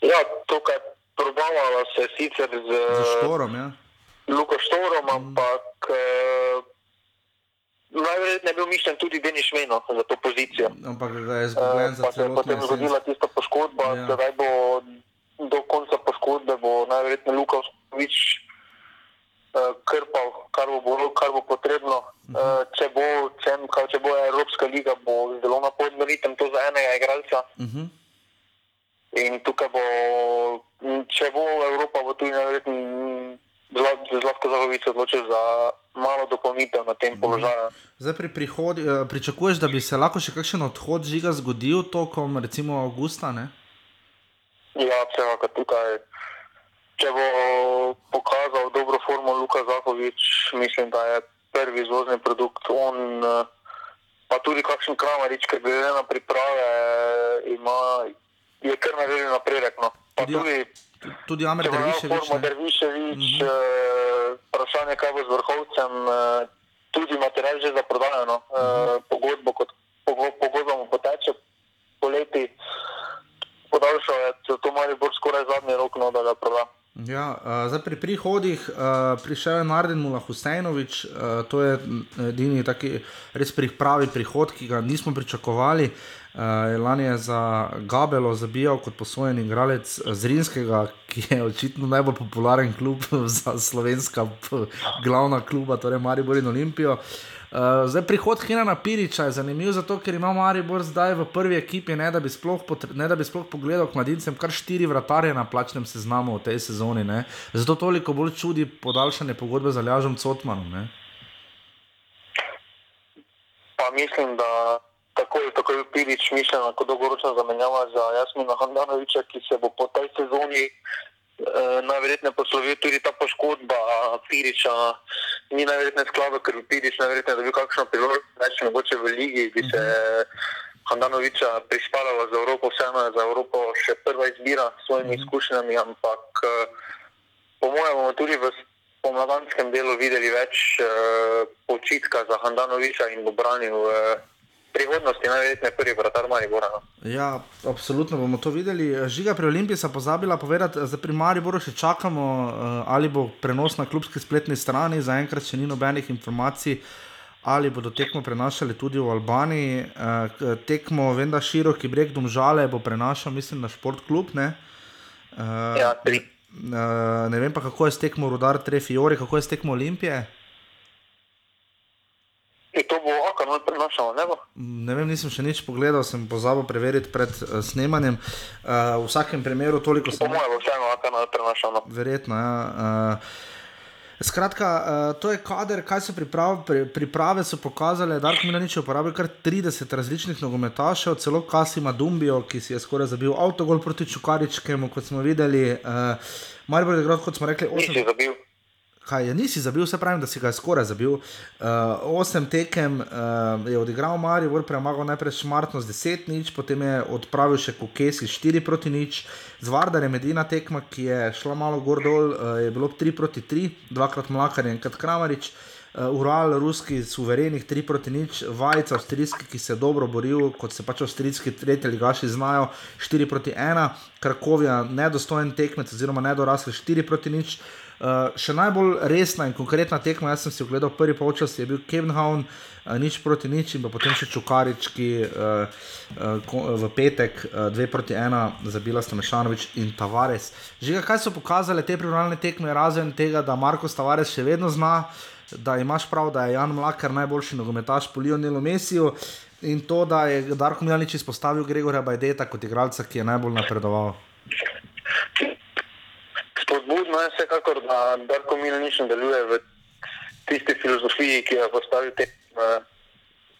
Ja, tukaj probavalo se je sicer z, Za štorom, ja. Luko Štorom, ampak eh, najverjetneje je bil mišljen tudi Denis Šmeno za to pozicijo. Ampak ga je Eh, izgubljen za je celotno potem zgodila jesen. tista poškodba, Ja. sedaj bo do konca poškodbe bo najverjetneje Luka Ostovič uh, krpal, kar bo, kar bo potrebno. Uh, če, bo, če, če bo Evropska liga, bo zelo naporno ritem to za enega igralca. Uh -huh. In tukaj bo, če bo Evropa, bo tudi najverjetneje Zlatko Zahovič se odločil za malo dopolnitev na tem položaju. Zdaj pri prihodi, eh, pričakuješ, da bi se lahko še kakšen odhod žiga zgodil tokom recimo avgusta? Ne? Ja, vsekakor tukaj. Če bo pokazal dobro formo Luka Zahovič, mislim, da je prvi izvozni produkt. On, eh, pa tudi kakšen kramarič, ki glede na priprave ima, je kar naredil napredek. No. Pa Tudi- tudi, Tudi imel Derviševič. Derviševič, mm -hmm. vprašanje, kaj bo z vrhovcem, eh, tudi material že za prodajo. No. Mhm. Eh, Pogodbo, kot pogo- pogodba mu poteče poleti. Podaljšal je zato Maribor skoraj zadnji rok, no, da ga proda. Ja, uh, zdaj pri prihodih uh, prišel je Narden Mula Husajnovič, uh, to je edini taki res pravi prihod, ki ga nismo pričakovali. Uh, lani je za Gabelo zabijal kot posojen igralec z Rimskega, ki je očitno najbolj popularen klub za slovenska glavna kluba, torej Maribor in Olimpijo. Uh, zdaj prihod Hinana Piriča je zanimiv, zato ker ima Maribor zdaj v prvi ekipi, ne da bi sploh, potre, da bi sploh pogledal k mladincem, kar štiri vratarje na plačnem seznamu v tej sezoni. Ne. Zato toliko bolj čudi podaljšanje pogodbe z Aljažom Cotmanom. Ne. Pa mislim, da tako je, tako je Pirič mišljena kot dolgoročna zamenjava za Jasmina Handanoviča, ki se bo po tej sezoni najverjetneje poslovil tudi ta poškodba Piriča. Ni najverjetneje sklada, ker Pirič najverjetneje dobil kakšno priložnost, več mogoče v ligi, bi se Handanoviča prispalala za Evropo, vseeno je za Evropo še prva izbira s svojimi izkušnjami, ampak eh, po mojem bomo tudi v pomladanskem delu videli več uh, počitka za Handanoviča in bo branil prihodnosti, najverjetneje prvi vratar Maribora. No. Ja, absolutno bomo to videli. Žiga pri Olimpiji sem pozabila povedati, da pri Mariboru še čakamo, eh, ali bo prenos na klubski spletni strani. Zaenkrat še ni nobenih informacij, ali bodo tekmo prenašali tudi v Albaniji. Eh, Tekmo, vem, da široki breg Domžale bo prenašal, mislim, na športklub. Ne? Eh, Ja, tri. eh, ne vem pa, kako je s tekmo Rudar Trefiori, kako je s tekmo Olimpije. In to bo oko, no, prenašamo, ne bo? Ne vem, nisem še nič pogledal, sem pozabil preveriti pred uh, snemanjem. Uh, v vsakem primeru toliko Po sem. mojem bo vseeno oko, no, prenašamo. Verjetno, ja. Uh, Skratka, uh, to je kader, kaj so priprav, pri, priprave so pokazale, da je Milanič uporabil kar 30 različnih nogometašev, celo Kasima Dumbijo, ki si je skoraj zabil avtogol proti Čukaričkemu, kot smo videli. Uh, Maribor je igral, kot smo rekli, 8. Kaj je, nisi zabil, se pravi, da si ga skoraj zabil. Uh, osem tekem uh, je odigral Marijo, premagal najprej Šmartno z 10 nič, potem je odpravil še Kukesi 4 proti nič. Z Vardarjem edina tekma, ki je šla malo gor dol, uh, je bilo 3 proti 3, dvakrat Mlakar in enkrat Kramarič. Uh, Ural, ruski, suverenih 3 proti nič, Vajca, avstrijski, ki se je dobro boril, kot se pač avstrijski tretji ligaši znajo, 4 proti 1, Krakovija, nedostojen tekmec, oziroma nedorasli 4 proti nič. Uh, še najbolj resna in konkretna tekma, jaz sem si ogledal prvi polčas, je bil Kevnhaun, uh, nič proti nič, in potem še Čukarički uh, uh, v petek, uh, dve proti ena, zabila sta Mešanovič in Tavares. Že kaj so pokazale te pripravljalne tekme, razen tega, da Marko Tavares še vedno zna, da imaš prav, da je Jan Mlaker najboljši nogometaš po Lionelu Messiju. In to, da je Darko Milanič izpostavil Gregorja Bajdeta kot igralca, ki je najbolj napredoval spodbudno je vsekakor, da Darko Milanič nadaljuje v tisti filozofiji, ki jo je postavil te uh,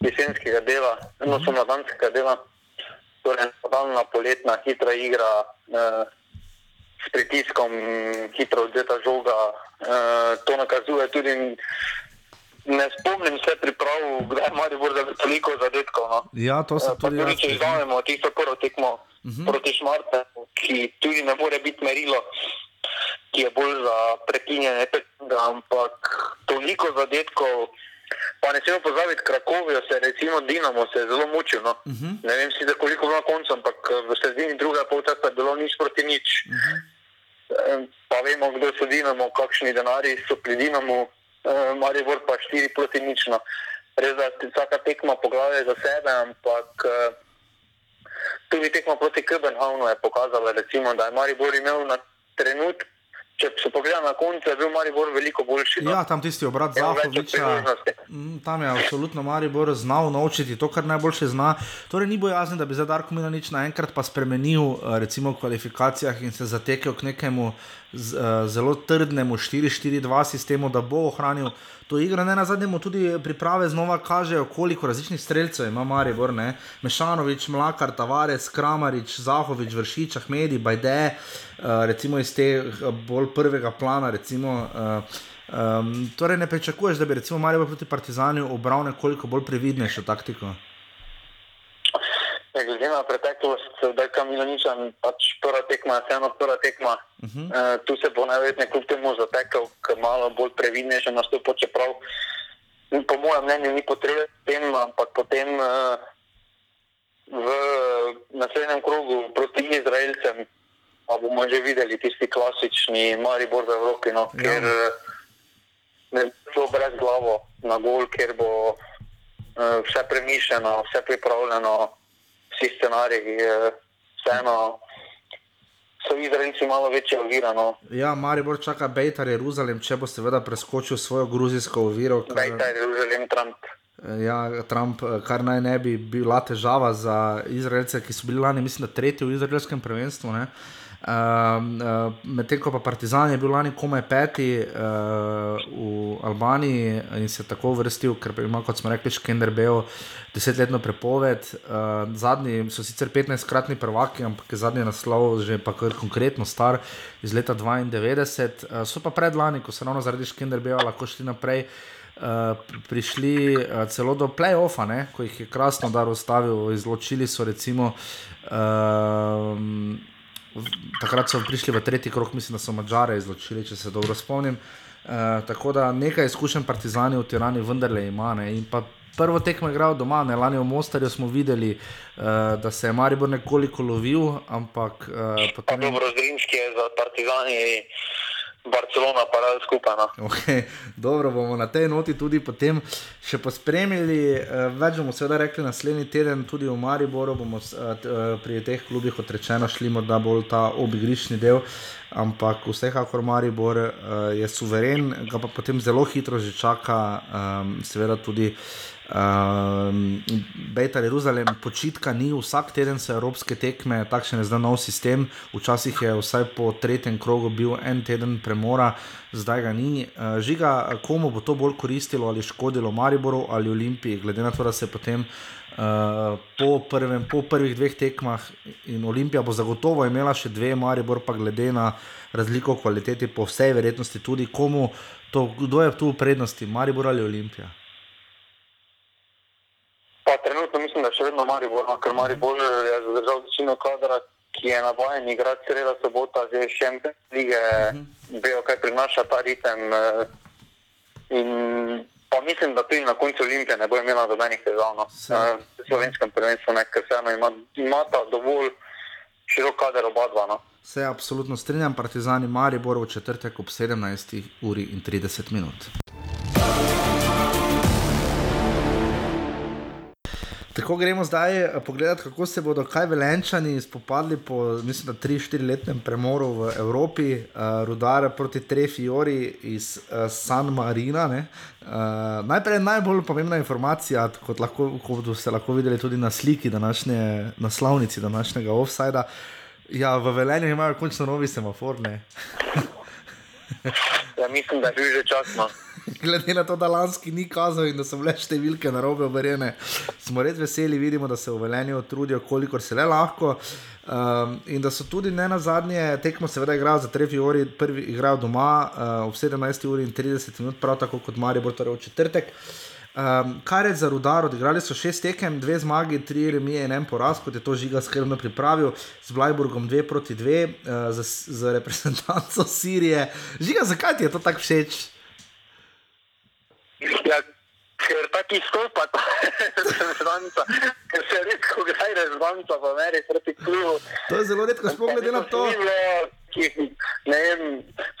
jesenskega dela, no so mladanskega dela, torej nadaljna poletna hitra igra uh, s pritiskom, hitro odzeta žoga, uh, to nakazuje tudi. Ne spomnim se priprav, kdaj imajo morda toliko zadetkov. No. Ja, to se tudi zgodi. Če izvajamo tisto prvo tekmo uh mhm. -huh. proti Šmartu, ki tudi ne more biti merilo, ki je bolj za prekinjanje tega, ampak toliko zadetkov. Pa ne smemo pozabiti, Krakovijo se recimo Dinamo se je zelo mučil. No. Uh mhm. -huh. Ne vem si, koliko na koncu, ampak v sredini druga polčasa je bilo nič proti nič. Uh mhm. -huh. Pa vemo, kdo so Dinamo, kakšni denari so pri Dinamo, Maribor pa štiri proti nič. No. Res da vsaka tekma poglavje za sebe, ampak tudi tekma proti Köbenhavnu je pokazala, recimo, da je Maribor imel na trenutek. Če se pogleda na koncu, je bil Maribor veliko boljši. No? Ja, tam tisti obrat Zahoviča. Mm, tam je absolutno Maribor znal naučiti to, kar najboljše zna. Torej, ni bojazni, da bi za Darko Milanič naenkrat pa spremenil eh, recimo v kvalifikacijah in se zatekel k nekemu z, uh, zelo trdnemu 4-4-2 sistemu, da bo ohranil to igro. Ne na zadnjem, tudi priprave znova kažejo, koliko različnih streljcev ima Maribor. Ne? Mešanovič, Mlakar, Tavares, Kramarič, Zahovič, Vršič, Ahmedi, Bajde, uh, recimo iz tega bolj prvega plana. Recimo, Um, torej, ne pričakuješ, da bi recimo Marijo proti Partizanju obral nekoliko bolj previdnejšo taktiko? Ja, glede na preteklost, da je Kamilaniča pač prva tekma, vseeno prva tekma. Uh -huh. uh, tu se bo najverjetneje kljub temu zatekel, ker malo bolj previdnejše še nastopa, čeprav po mojem mnenju ni potreben, ampak potem uh, v naslednjem krogu proti Izraelcem pa bomo že videli tisti klasični Maribor v Evropi, no, ja. Uh, ne bo brez glavo na gol, ker bo uh, vse premišljeno, vse pripravljeno vsi scenariji, vseeno so Izraelci malo večje ovira. No. Ja, Maribor čaka Bejtar Jeruzalem, če bo seveda preskočil svojo gruzijsko oviro. Kar... Bejtar Jeruzalem, Trump. Ja, Trump, kar naj ne bi bila težava za Izraelce, ki so bili lani, mislim, tretji v izraelskem prvenstvu. Uh, uh, Medtem ko pa Partizan je bil lani komaj peti uh, v Albaniji in se tako vrstil, ker ima, kot smo rekli, Škender Beo desetletno prepoved. Uh, zadnji so sicer 15-kratni prvaki, ampak je zadnji naslov že pa konkretno star iz leta 92. Uh, so pa predlani, ko so ravno zaradi Škender Beo lahko šli naprej. Uh, prišli uh, celo do playoffa, ne? ko jih je krasno dar ustavil, izločili so recimo uh, takrat so prišli v tretji krok, mislim, da so Mačare izločili, če se dobro spomnim. Uh, tako da nekaj izkušenj Partizani v Tirani vendarle ima. Prvo tekmo igral doma, ne lani v Mostarju smo videli, uh, da se je Maribor nekoliko lovil, ampak uh, potem. Dobro, Zrinski je za Partizani. Barcelona, pa da skupaj. No. Okay, dobro, bomo na tej noti tudi potem še pospremili. Eh, več bomo seveda rekli naslednji teden, tudi v Mariboru bomo eh, eh, pri teh klubih, kot rečeno, šli morda bolj ta obigrišni del. Ampak vsekakor Maribor je suveren, ga pa potem zelo hitro že čaka, seveda tudi Um, Bejta Jeruzalem, počitka ni, vsak teden so evropske tekme, takšen je zdaj nov sistem. Včasih je vsaj po tretjem krogu bil en teden premora, zdaj ga ni. Uh, žiga, komu bo to bolj koristilo ali škodilo Mariboru ali Olimpiji, glede na to, da se potem. Uh, po, prvem, po prvih dveh tekmah in Olimpija bo zagotovo imela še dve, Maribor pa glede na razliko v kvaliteti, po vsej verjetnosti tudi komu, to, kdo je tu v prednosti, Maribor ali Olimpija. Pa trenutno mislim, da še vedno Maribor, no, ker Maribor je zadržal večino kadra, ki je navajen igrati sreda sobota, zdaj še en lige, -huh. vejo, kaj prinaša ta ritem. eh, In pa mislim, da tudi na koncu Olimpije ne bo imela dobenih težav. No. V slovenskem prvenstvu ne, ker vseeno ima, imata dovolj širok kader oba dva. No. Se absolutno strinjam, Partizani Maribor v četrtek ob 17. uri in 30 minut. Tako gremo zdaj eh, pogledat, kako se bodo kaj velenčani spopadli po, mislim, da 3-4 letnem premoru v Evropi, uh, rudar proti Trefiori iz uh, San Marina. Uh, najprej najbolj pomembna informacija, kot, lahko, kot ste lahko videli tudi na sliki današnje naslovnici današnjega offsajda. Ja, v Velenju imajo končno novi semafor. Ne? Ja, mislim, da je bil že čas. No. Glede na to, da lanski ni kazal in da so bile številke na robe obrjene, smo res veseli, vidimo, da se v Velenju trudijo, kolikor se le lahko. Um, in da so tudi ne na zadnje tekmo, seveda, igrajo za Trefi uri, prvi igrajo doma uh, ob 17 uri in 30 minut, prav tako kot Maribor, torej v četrtek. Um, kar je za rudar, odigrali so šest tekem, dve zmagi, tri remije in en poraz, kot je to žiga skrbno pripravil, z Blajburgom dve proti dve, uh, za, za reprezentanco Sirije. Žiga, zakaj ti je to tako všeč? Ja, ker taki stopa ta rezonanca, ker se redko gre rezonanca v Ameriki proti klubu. To je zelo redko, sploh glede na to. Ne vem,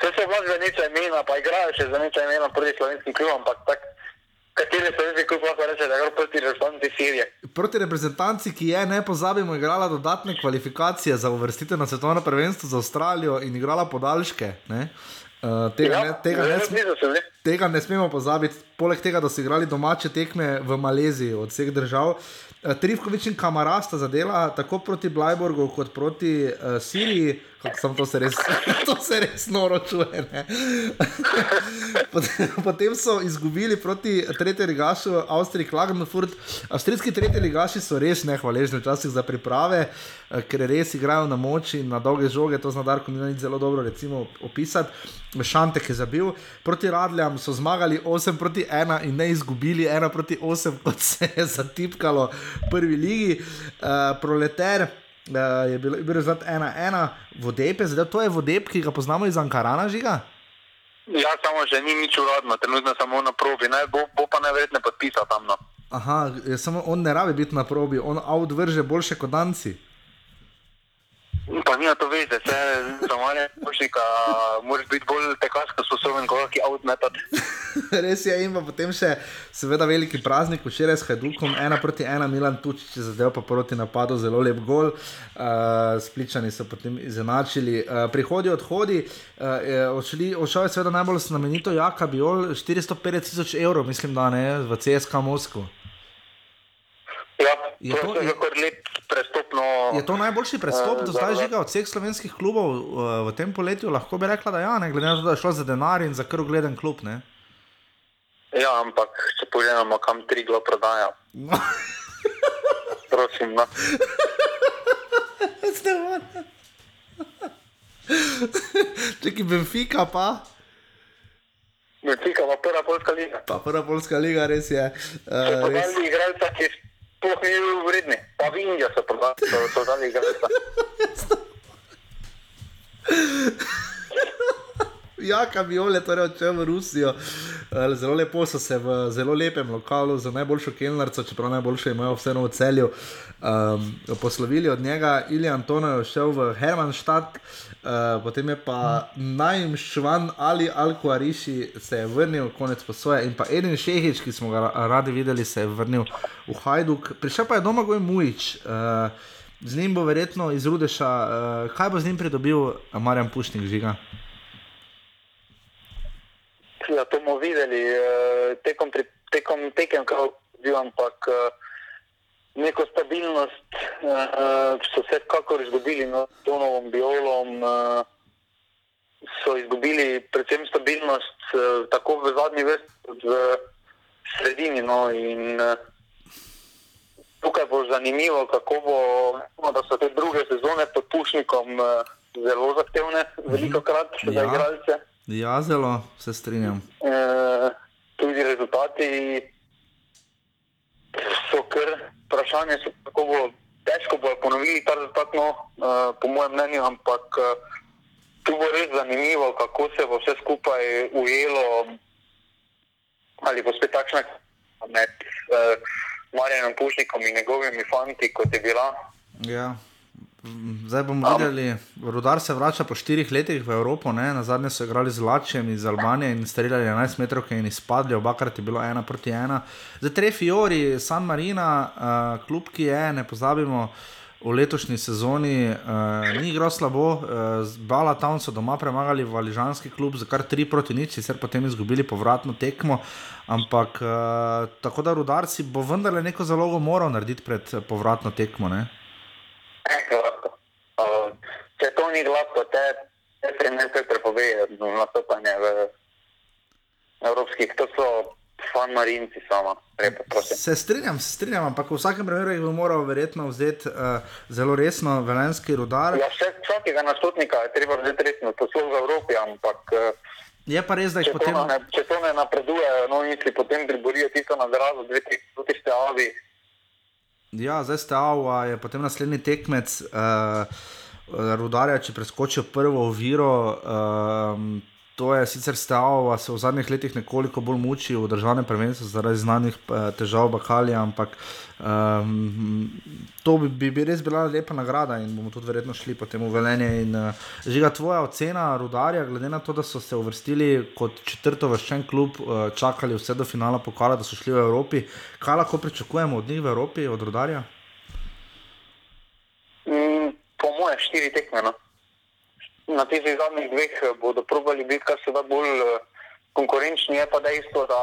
vse se vlada za nekaj imena, pa igrajo še za nekaj imena proti slovenskim klubom, ampak tak, kateri slovenski klub lahko reče, da gre proti rezonanci Sirije. Proti reprezentanci, ki je, ne pozabimo, igrala dodatne kvalifikacije za uvrstitev na svetovno prvenstvo za Avstralijo in igrala podaljške. Ne? Uh, tega, ne, tega, ne, Ja, so bili. tega ne smemo pozabiti. Poleg tega, da so igrali domače tekme v Maleziji od vseh držav. Uh, Trivkovič in Kamara sta zadela tako proti Blajburgu kot proti uh, Siriji. Sem to se res, to se res noro čuje. Potem, so izgubili proti tretjemu ligašu, Avstriji, Klagenfurt. Avstrijski tretji ligaši so res nehvaležni včasih za priprave, eh, ker res igrajo na moči in na dolge žoge. To zna Darko Milanič zelo dobro recimo, opisati. Šantek je zabil. Proti Radljam so zmagali 8 proti 1 in ne izgubili 1 proti 8, kot se je zatipkalo v prvi ligi. Uh, proleter. Uh, je bil, rezultat 1-1, vodep je zdaj, to je vodep, ki ga poznamo iz Ankarana, žiga. Ja, samo že ni nič uradno, trenutno samo na probi, ne, bo, bo pa najverjetneje podpisal tam. No. Aha, samo on ne rabi biti na probi, on avt vrže boljše kot danci. Pa nima to veze, vse za male pošnika, moraš biti bolj tekaško sposoben, kot ki avt metati. Res je, in potem še, seveda, veliki praznik, včeraj s Hajdukom, ena proti ena, Milan Tučič je zadev pa proti napadu, zelo lep gol. Uh, Spličani so potem izenačili. Uh, prihodi, odhodi, uh, odšli, odšel je seveda najbolj znamenito Jaka Biol, 450 tisoč evrov, mislim, da ne, v CSK Moskvo. Ja, Je to to- je je- lep prestopno. Je to najboljši prestop Eh, do zdaj žiga od vseh slovenskih klubov uh, v tem poletju? Lahko bi rekla, da ja, ne glede na to, da je šlo za denar in za kar ugleden klub. Ne? Ja, ampak če pogledamo, kam tri glo prodaja, No. prosim. No. Ste vona. Čekaj, Benfica pa, Benfica pa prva polska liga. pa prva polska liga, res je. Uh, Uh, res. igralca, ki sploh ni bil vredni. Pa v Indijo so prodali, so, dali igralca. Jaka Viole, torej odšel v Rusijo. Zelo lepo so se v zelo lepem lokalu za najboljšo kelnarco, čeprav najboljše imajo vseeno v celju, um, poslovili od njega. Ilija Antonov je šel v Hermannstadt, uh, potem je pa Najm Švan ali Alkuariši se je vrnil, konec posoje. In pa Edin Šehič, ki smo ga ra- radi videli, se je vrnil v Hajduk. Prišel pa je doma Goj Mujič. Uh, Z njim bo verjetno iz Rudeša, uh, kaj bo z njim pridobil Marjan Pušnik žiga? Ja, to bomo videli eh, tekom, pri- tekom tekem, ko ampak uh, neko stabilnost uh, so vsekakor izgubili no, s Tonovom, Biolom. Uh, so izgubili predvsem stabilnost uh, tako v zadnji vrsti kot v sredini. No, in, uh, tukaj bo zanimivo, kako bo, no, da so te druge sezone pod Pušnikom uh, zelo zahtevne, veliko krat za Ja. igralce. Ja, zelo se strinjam. Eh, tudi rezultati so kar vprašanje, so, kako bo težko bo ponovili ta rezultat, no, eh, po mojem mnenju, ampak eh, tu bo res zanimivo, kako se bo vse skupaj ujelo, ali bo spet takšna med eh, Marjanom Pušnikom in njegovimi fanti, kot je bila. Ja. Zdaj bomo videli, rudar se vrača po štirih letih v Evropo, ne? na zadnje so igrali z Lačijem iz Albanije in streljali 11 metrov in izpadli, obakrat je bilo ena proti ena. Zdaj Tre Fiori, San Marina, uh, klub, ki je, ne pozabimo, v letošnji sezoni uh, ni igral slabo, uh, z Bala Town so doma premagali valižanski klub za kar 3 proti nič, sicer potem izgubili povratno tekmo, ampak uh, tako da rudar si bo vendarle neko zalogo moral narediti pred eh, povratno tekmo. Ne? Če to ni gladko, te, te trenerke prepovejo nastopanje v evropskih, to so fan marinci prosim. Se strinjam, se strinjam, ampak v vsakem primeru jih bo moral verjetno vzeti uh, zelo resno, velenski rudar. Ja, vse, vsakega nastopnika je treba vzeti resno, to so v Evropi, ampak uh, Je pa res, da jih če, to potem. ne, če to ne napredujejo, no si potem priborijo tisto nagrado, dve, tri, proti steavi. Ja, zdaj ste Ava, je potem naslednji tekmec uh, rudarja, če preskočijo prvo oviro. Um, To je sicer Steava, se v zadnjih letih nekoliko bolj muči v državnem prvenstvu zaradi znanih eh, težav Bakalija, ampak um, to bi, bi, bi res bila lepa nagrada in bomo tudi verjetno šli potem v velenje. In, uh, žiga, tvoja ocena rudarja, glede na to, da so se uvrstili kot četrto vrščen klub, uh, čakali vse do finala pokala, da so šli v Evropi, kaj lahko pričakujemo od njih v Evropi, od rudarja? Mm, po moje štiri tekme. No. Na tistih zadnjih dveh eh, bodo probali biti kar se da bolj eh, konkurenčni, je pa dejstvo, da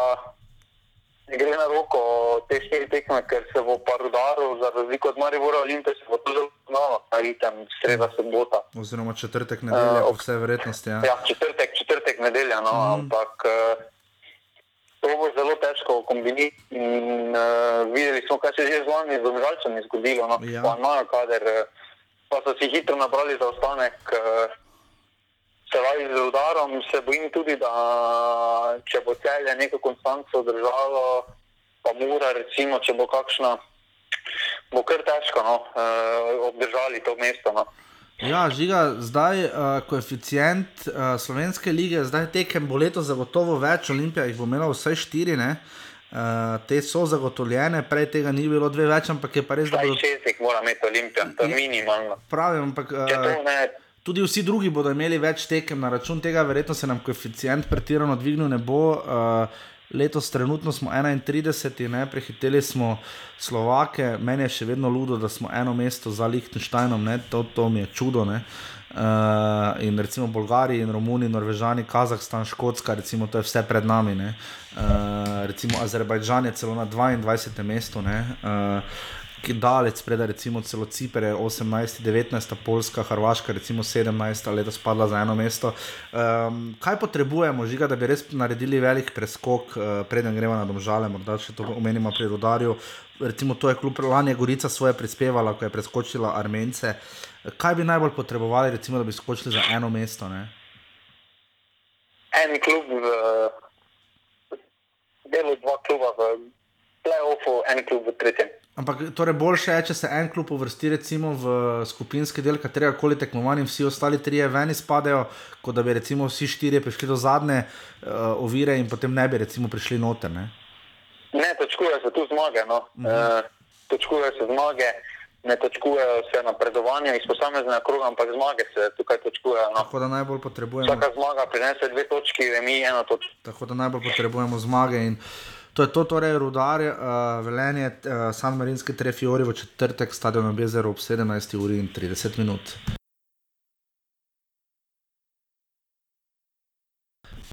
ne gre na roko te štiri tekme, ker se bo pa rudaril, za razliko od Maribora Olimpije, se bo to zelo znalo, na ritem, sreda, sobota. Oziroma četrtek nedelja, Eh, po ok. vsej verjetnosti. Ja. Ja, četrtek, četrtek nedelja, no, mm. ampak eh, to bo zelo težko kombinirati. In, uh, videli smo, kaj se je že z vami, z obžalcem, zgodilo. No. Ja. Pa imajo kader, eh, pa so si hitro nabrali za ostanek. Uh, Se pravi, z udarom se bojim tudi, da če bo celje neko konstanco držalo, pa mora, recimo, če bo kakšna, bo kar težko no, uh, obdržali to mesto. No. Ja, žiga, zdaj uh, koeficient uh, slovenske lige, zdaj tekem bo leto zagotovo več, Olimpija jih bo imela vsaj štiri, ne? Uh, te so zagotovljene, prej tega ni bilo dve več, ampak je pa res, da Vsaj bodo šest jih mora imeti Olimpija, to je minimalno. pravi, ampak uh, tudi vsi drugi bodo imeli več tekem na račun tega, verjetno se nam koeficient pretirano dvignil ne bo. Uh, Letos trenutno smo 31, ne, prehiteli smo Slovake, meni je še vedno ludo, da smo eno mesto za Liechtensteinom, ne, to, to mi je čudo. Ne. Uh, in recimo Bolgariji, in Romuni, Norvežani, Kazahstan, Škotska, recimo to je vse pred nami. ne. Uh, recimo Azerbajdžan je celo na 22. mestu, ne, uh, ki dalec preda, recimo celo Cipr je 18, 19, Poljska, Hrvaška, recimo 17, letos padla za eno mesto. Um, kaj potrebujemo, žiga, da bi res naredili velik preskok, uh, preden gremo na domžale, morda še to omenimo pri Rudarju. Recimo to je kljub lani Gorica svoje prispevala, ko je preskočila Armence. Kaj bi najbolj potrebovali, recimo, da bi skočili za eno mesto? Ne? en klub v delu, dva kluba v play-offu, en klub v tretjem. Ampak torej boljše je, če se en klub uvrsti recimo v skupinski del katerega koli tekmovanja in vsi ostali trije ven izpadejo, kot da bi recimo vsi štirje prišli do zadnje uh, ovire in potem ne bi recimo prišli noter. Ne? Ne, točkujejo se tu zmage. No. Uh -huh. e, točkujejo se zmage, ne točkujejo se napredovanja iz posameznega kroga, ampak zmage se tukaj točkujejo. No. Tako da najbolj potrebujemo, Vsaka zmaga prinese dve točki, remi eno točko. tako da najbolj potrebujemo zmage. In to je to, torej rudar, uh, velenje, uh, San Marinski Trefiori v četrtek, stadion ob jezeru ob 17 uri in 30 minut.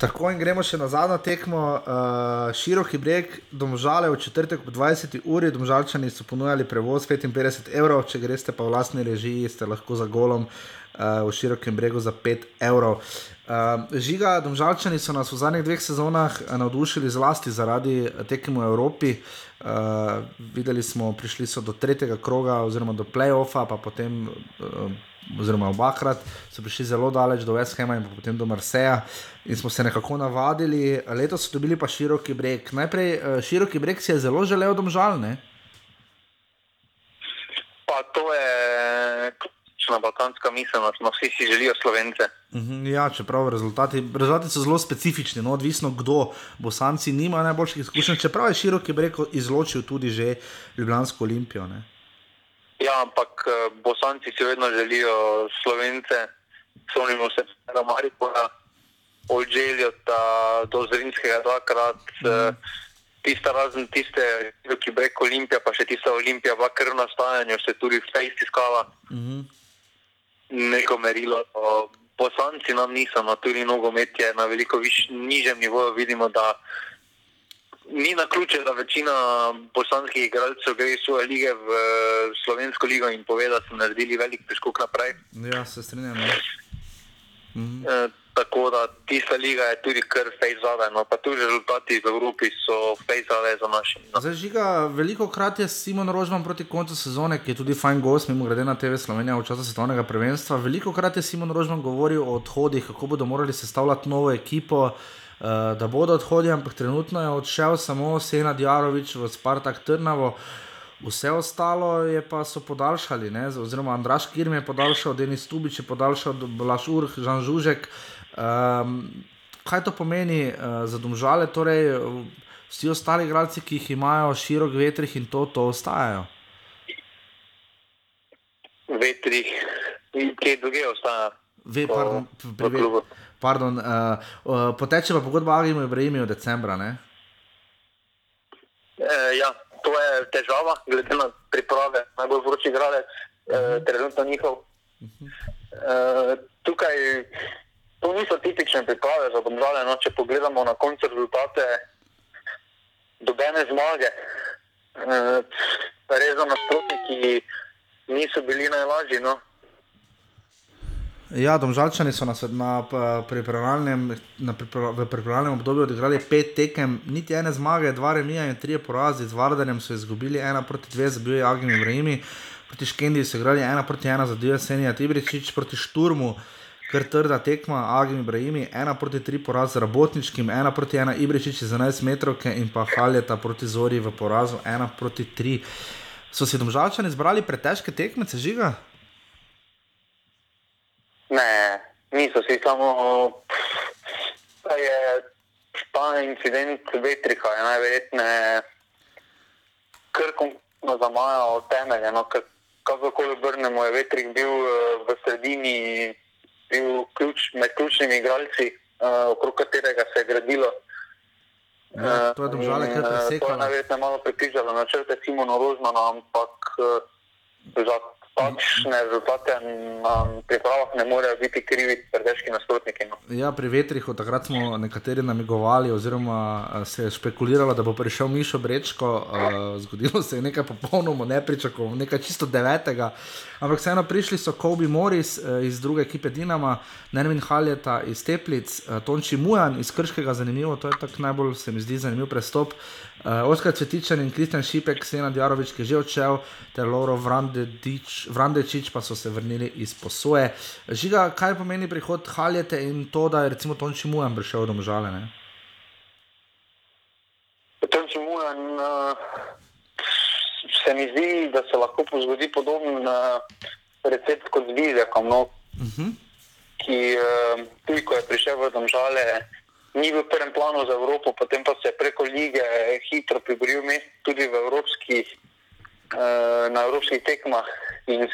Tako in gremo še na zadnjo tekmo, uh, široki breg, domžale v četrtek ob 20. uri, domžalčani so ponujali prevoz 55 evrov, če greste pa v lastni režiji, ste lahko za golom uh, v širokem bregu za 5 evrov. Uh, žiga, domžalčani so nas v zadnjih dveh sezonah navdušili zlasti zaradi tekem v Evropi. Uh, videli smo, prišli so do tretjega kroga, oziroma do playoffa, pa potem. Uh, oziroma obakrat, so prišli zelo daleč do West Hama in potem do Marseja in smo se nekako navadili. Letos so dobili pa široki breg. Najprej uh, široki breg si je zelo želel domžalne. Pa to je ključna balkanska miselnost, no vsi si želijo slovence. Mhm, ja, čeprav rezultati, rezultati so zelo specifični, no, odvisno kdo. Bosanci nima najboljših izkušenj, čeprav je široki breg izločil tudi že Ljubljansko olimpijo. Ne? Ja, ampak eh, bosanci si vedno želijo slovence, sonimo se na Maripora, od Željota do Zrinskega dvakrat. Mm. Tista razen tiste, ki brek Olimpija, pa še tista Olimpija, v krvnem stajanju se tudi vse istiskala. Mm -hmm. Neko merilo. Poslanci nam niso, no tudi nogomet je na veliko višjem, nižjem nivoju. Vidimo, da ni na ključe, da večina bosanskih igralcev gre iz svoje lige v slovensko ligo in pove, da so naredili velik preskok naprej. Ja, se strinjam. Mhm. E, tako da tista liga je tudi kar fej zadaj, no pa tudi rezultati v Evropi so fej zadaj za našim. No. Zdaj, žiga, veliko krat je Simon Rožman proti koncu sezone, ki je tudi fajn gost, mimo grede na TV Slovenija v času svetovnega prvenstva. Veliko krat je Simon Rožman govoril o odhodih, kako bodo morali sestavljati novo ekipo. Eh, da bodo odhodili, ampak trenutno je odšel samo Sena Djarovič v Spartak Trnavo. Vse ostalo je pa so podaljšali, ne? oziroma Andraš Kirm je podaljšal, Denis Tubič je podaljšal, Blaž Urh, Žan Žužek. Um, kaj to pomeni uh, za domžale? Torej, vsi ostali igralci, ki jih imajo širok vetrih in to, to ostajajo. Vetrih, in kje druge ostajajo? Ve, pardon, pri, pri, Pardon, uh, uh, poteče pa pogodba Agrimu Ibrahimi v decembra. E, ja, to je težava, glede na priprave, najbolj vroči gradec, uh -huh. e, trenutno njihov. Uh -huh. e, tukaj to niso tipične priprave za domžale. No, če pogledamo na koncu rezultate, dobene zmage, e, res za nasprotniki niso bili najlažji. No. Ja, domžalčani so nas na, pripravljalnem, na pripra, v pripravljalnem obdobju odigrali pet tekem, niti ene zmage, dva remija in tri porazi. Z Vardarjem so izgubili ena proti dve, zabil je Agni Ibrahimi, proti Škendi so igrali ena proti ena, zabil je Senija Tibričič, proti Šturmu, kar trda tekma, Agni Ibrahimi, ena proti tri poraz z Rabotničkim, ena proti ena Ibričič za 11 metrov in pa Haljeta proti Zori v porazu, ena proti tri. So si domžalčani zbrali pretežke tekmece, žiga? Ne, niso si samo. Da je ta incident vetrika, je najverjetneje krkom zamajal temelje. No, Kakorkoli obrnemo, je vetrik bil eh, v sredini, bil ključ, med ključnimi igralci, uh, okrog katerega se je gradilo. Ja, to je domžale, kar presekalo. To je najverjetneje malo pripričalo načrte Simona Rožmana, ampak uh, žal takšne rezultate na pripravah ne morejo biti krivi pretežki nasprotniki. No. Ja, pri vetrih od takrat smo nekateri namigovali, oziroma se je špekuliralo, da bo prišel Mišo Brečko. Uh, zgodilo se je nekaj popolnoma nepričakovano, nekaj čisto devetega. Ampak vseeno prišli so Kobe Morris uh, iz druge ekipe Dinama, Nermin Haljeta iz Teplic, uh, Tonči Mujan iz Krškega, zanimivo, to je tako najbolj se mi zdi zanimiv prestop. Uh, Oskar Cvetičan in Kristjan Šipek, Sena Djarovič, ki je že odšel, ter Loro Vrandečič pa so se vrnili iz posoje. Žiga, kaj pomeni prihod Haljete in to, da je recimo Tonči Mujan prišel do Možale? Tonči Mujan uh, se mi zdi, da se lahko zgodi podoben uh, recept kot z Vizekom, no? uh mhm. -huh. ki uh, tudi ko je prišel v Domžale ni v prvem planu za Evropo, potem pa se je preko lige hitro priboril mest tudi v evropskih, uh, na evropskih tekmah in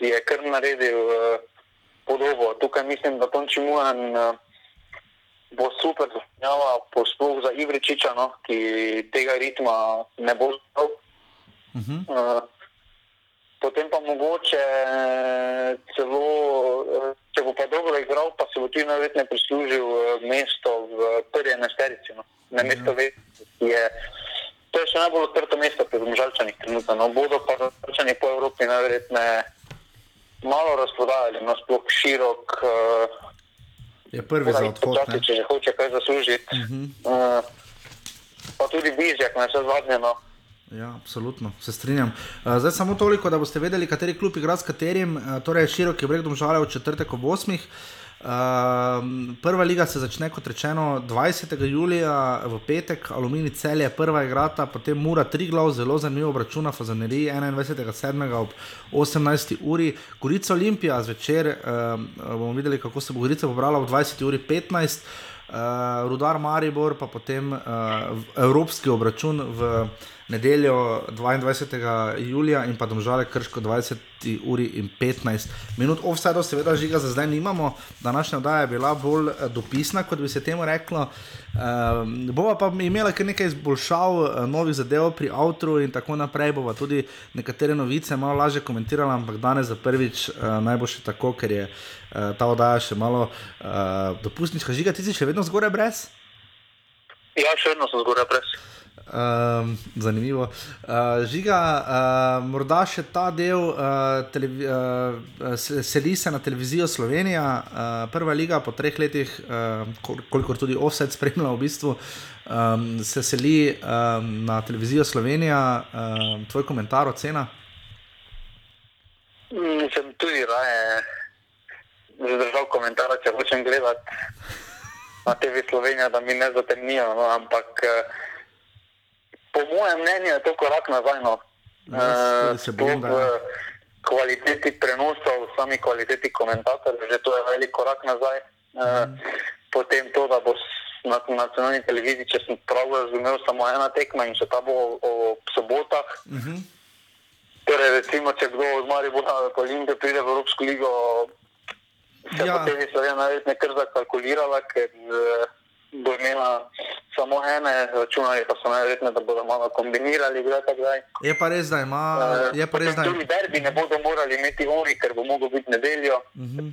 je kar naredil uh, podobo. Tukaj mislim, da Tonči Mujan uh, bo super zaznjava posluh za Ivričiča, no, ki tega ritma ne bo znal. Uh -huh. uh, potem pa mogoče celo, če bo pa dobro igral, pa se bo tudi najverjetneje prislužil eh, mesto v prvi enesterici. No. Na mesto ve, je. To je še najbolj odprto mesto pri Domžalčanih trenutno. No, bodo pa Domžalčani po Evropi najverjetneje malo razprodajali, no sploh širok. Uh, Je prvi za odhod. Počasi, ne? če že hoče kaj zaslužiti. Uh -huh. uh, pa tudi Bizjak, na vse zadnje. No. Ja, absolutno, se strinjam. Uh, zdaj samo toliko, da boste vedeli, kateri klub igra s katerim. Uh, torej, široki breg domžale v četrtek ob 8. Uh, prva liga se začne, kot rečeno, 20. julija v petek, Alumini cel je prva igrata, potem Mura Triglav, zelo zanimivo obračuna, Fazanerij 21.7. ob 18. uri, Gorica Olimpija zvečer, uh, bomo videli, kako se bo Gorica pobrala ob 20. uri 15. Uh, Rudar Maribor, pa potem uh, evropski obračun v nedeljo 22. julija in pa domžale krško 20. uri in 15 minut. Offside, seveda, žiga za zdaj nimamo, današnja oddaja je bila bolj eh, dopisna, kot bi se temu reklo. Uh, bova pa imela kar nekaj izboljšav, uh, novih zadev pri avtu in tako naprej. Bova tudi nekatere novice malo lažje komentirala, ampak danes za prvič uh, naj bo še tako, ker je uh, ta oddaja še malo uh, dopustniška. Žiga, ti si še vedno zgoraj brez? Ja, še vedno sem zgoraj brez. Um, zanimivo. Uh, žiga, uh, morda še ta del, uh, uh, seli se na televizijo Slovenija, uh, prva liga po treh letih, uh, kolikor tudi offset spremlja v bistvu, um, se seli um, na televizijo Slovenija. Um, tvoj komentar, ocena? Sem tudi raje zadržal komentar, če hočem gledati na TV Slovenija, da mi ne zatemnijo, no, ampak po mojem mnenju je to korak nazaj. No. Ja, se bojim, da je. Kvaliteti prenosov, sami kvaliteti komentatorjev, že to je velik korak nazaj. Mm. Potem to, da bo na nacionalni televiziji, če sem prav razumel, samo ena tekma in še ta bo o sobotah. Mm -hmm. Torej, recimo, če kdo od Maribora ali Olimpije pride v Evropsko ligo, se ja. bo TV Slovenija najverjetneje kar zakalkulirala, ker bo imela samo ene, računali pa so najverjetneje, da bodo malo kombinirali. Je pa res, da ima. Je pa res, da tudi derbi ne bodo morali imeti oni, ker bo mogel biti nedeljo. Uh -huh.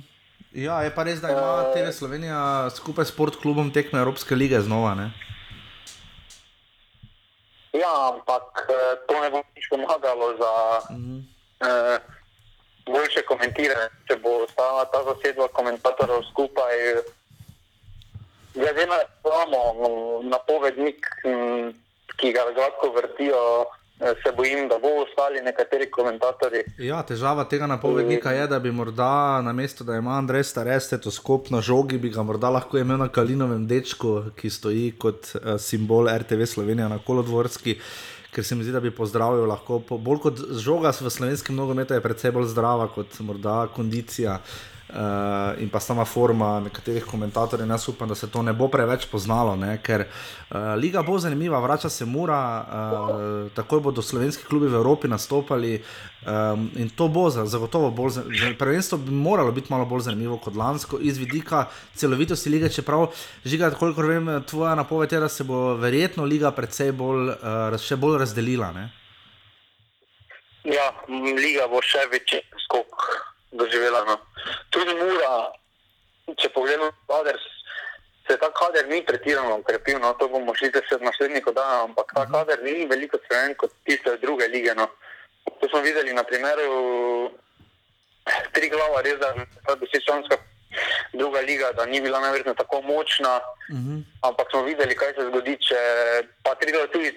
Ja, je pa res, da ima uh, TV Slovenija skupaj s sportklubom tekme Evropske lige znova. Ne? Ja, ampak to ne bo nič pomagalo za uh -huh. uh, boljše komentiranje, če bo ostala ta zasedba komentatorjev skupaj. Glede na samo napovednik, ki ga gladko vrtijo, se bojim, da bo ostali nekateri komentatorji. Ja, težava tega napovednika je, da bi morda na mesto, da ima Andrej Stare stetoskop na žogi, bi ga morda lahko imel na Kalinovem dečku, ki stoji kot simbol RTV Slovenija na kolodvorski. Ker se mi zdi, da bi pozdravil lahko, bolj kot žoga v slovenskem nogometu, je predvsem bolj zdrava kot morda kondicija. In pa sama forma nekaterih komentatorjev, jaz upam, da se to ne bo preveč poznalo, ne? ker uh, liga bo zanimiva, vrača se mura, uh, takoj bodo slovenski klubi v Evropi nastopali um, in to bo za, zagotovo bolj zanimivo. Prvenstvo bi moralo biti malo bolj zanimivo kot lansko, iz vidika celovitosti lige, čeprav žiga, kolikor vem, tvoja napoved je, da se bo verjetno liga predvsej bolj, uh, še bolj razdelila. Ne? Ja, liga bo še večji skok doživela. No. Tudi mura, če pogledamo, kader, se ta kader ni pretirano ukrepil, no. to bomo šli se v naslednjih oddajah, ampak ta kader ni veliko spremenjen kot tiste druge lige. No. To smo videli na primeru tri glava, res da je desetčlanska druga liga, da ni bila najverjetno tako močna, uh -huh. ampak smo videli, kaj se zgodi, če pa tri glava tudi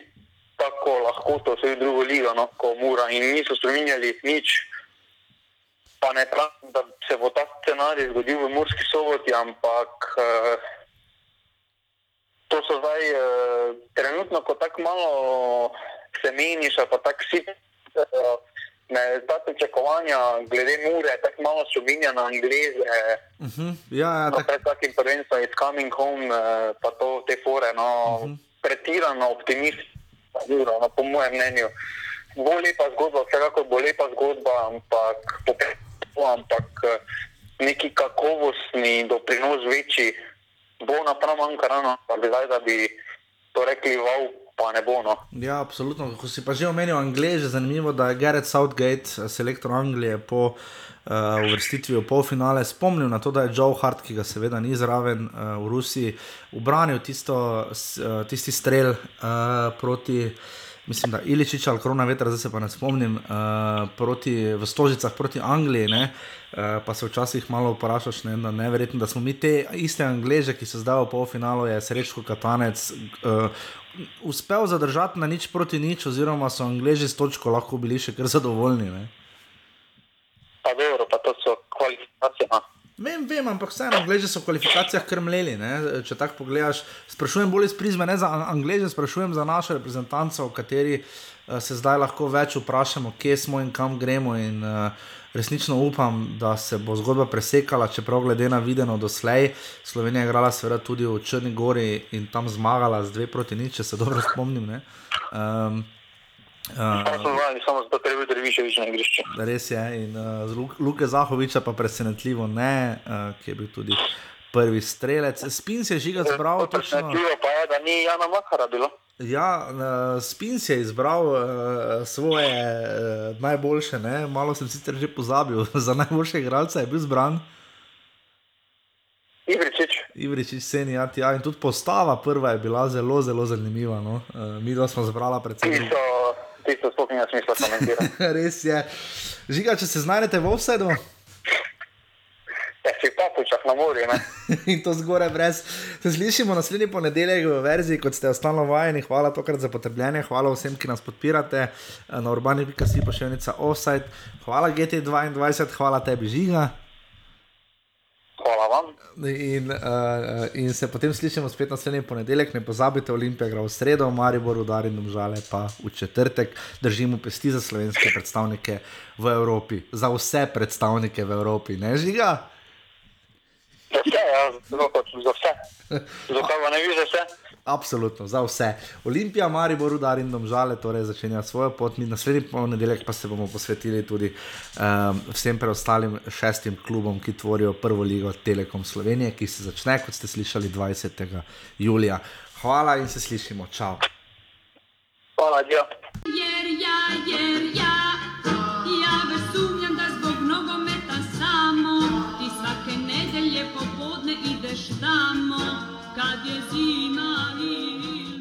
tako lahko to vse drugo ligo, no, ko mura in niso spremenjali nič pa ne pravim, da se bo ta scenarij zgodil v Murski soboti, ampak uh, to so zdaj uh, trenutno, ko tako malo se meniš, pa tako si. Uh, Ne, ta pričakovanja glede Mure, tako malo spominja na Angleze. Uh -huh. ja, ja, no, pred takim prvenstvom, it's coming home, pa to te fore. No, uh -huh. Pretirano optimistično, no, po mojem mnenju. Bo lepa zgodba, vsekakor bo lepa zgodba, ampak ampak eh, neki kakovostni doprinos večji bo naprav manjkarano, da bi zdaj, da bi to rekli, wow, pa ne bo. No. Ja, absolutno. Ko si pa že omenil Angleže, zanimivo, da je Gareth Southgate, selektor Anglije, po uh, uvrstitvi v polfinale spomnil na to, da je Joe Hart, ki ga seveda ni zraven uh, v Rusiji, obranil tisto, uh, tisti strel uh, proti. Mislim, da Iličič ali korona vetra, zdaj se pa ne spomnim, uh, proti, v Stožicah proti Angliji, ne, uh, pa se včasih malo vprašaš, ne, da neverjetno, da smo mi te iste Angleže, ki so zdaj v polfinalu, je Srečko Katanec, uh, uspel zadržati na nič proti nič, oziroma so Angleži s točko lahko bili še kar zadovoljni. Ne. Pa dobro, pa to so kvalifikacije. No. Vem, vem, ampak vseeno, Angleži so v kvalifikacijah krmleli. Ne? Če tako pogledaš, sprašujem bolj iz prizme, ne za Angleže, sprašujem za našo reprezentanco, o kateri uh, se zdaj lahko več vprašamo, kje smo in kam gremo. In, uh, resnično upam, da se bo zgodba presekala, čeprav glede na videno doslej. Slovenija je igrala seveda tudi v Črni Gori in tam zmagala z dve proti nič, če se dobro spomnim. Um, Uh, samo zato, ker je bil Dreviševič na igrišču. Res je, in uh, Luka Zahoviča pa presenetljivo ne, uh, ki je bil tudi prvi strelec. Spin se je žiga zbral. Presenetljivo pa je, da ni Jana Makara bilo. Ja, Spin si je izbral uh, svoje uh, najboljše, ne? malo sem sicer že pozabil, za najboljše igralce je bil zbran. Ivričič. Ivričič, seni, ja, ja, in tudi postava prva je bila zelo, zelo zanimiva. No? Uh, mi dva smo zbrala predvsem. Tisto, tisto sploh nima smisla komentirati. Res je. Žiga, če se znajdete v offsetu. Ja, si pa počak na morju. in to zgoraj brez. Se slišimo naslednji ponedeljek v verziji, kot ste ostalo vajeni. Hvala tokrat za potrpljenje, hvala vsem, ki nas podpirate na urbani.si pošiljnica offside. Hvala GT22, hvala tebi, Žiga. Hvala vam. In, uh, in se potem slišimo spet naslednji ponedeljek. Ne pozabite, Olimpija gre v sredo, Maribor udari domžale, pa v četrtek držimo pesti za slovenske predstavnike v Evropi. Za vse predstavnike v Evropi, ne žiga? Za vse, ja, zelo kot za vse. Za koga ne vidiš, vse? Absolutno, za vse. Olimpija, Maribor, Udar in Domžale, torej začenja svojo pot, mi naslednji ponedeljek pa se bomo posvetili tudi um, vsem preostalim šestim klubom, ki tvorijo prvo ligo Telekom Slovenije, ki se začne, kot ste slišali, 20. julija. Hvala in se slišimo, čau. Hvala, Dio. Jer ja, jer ja.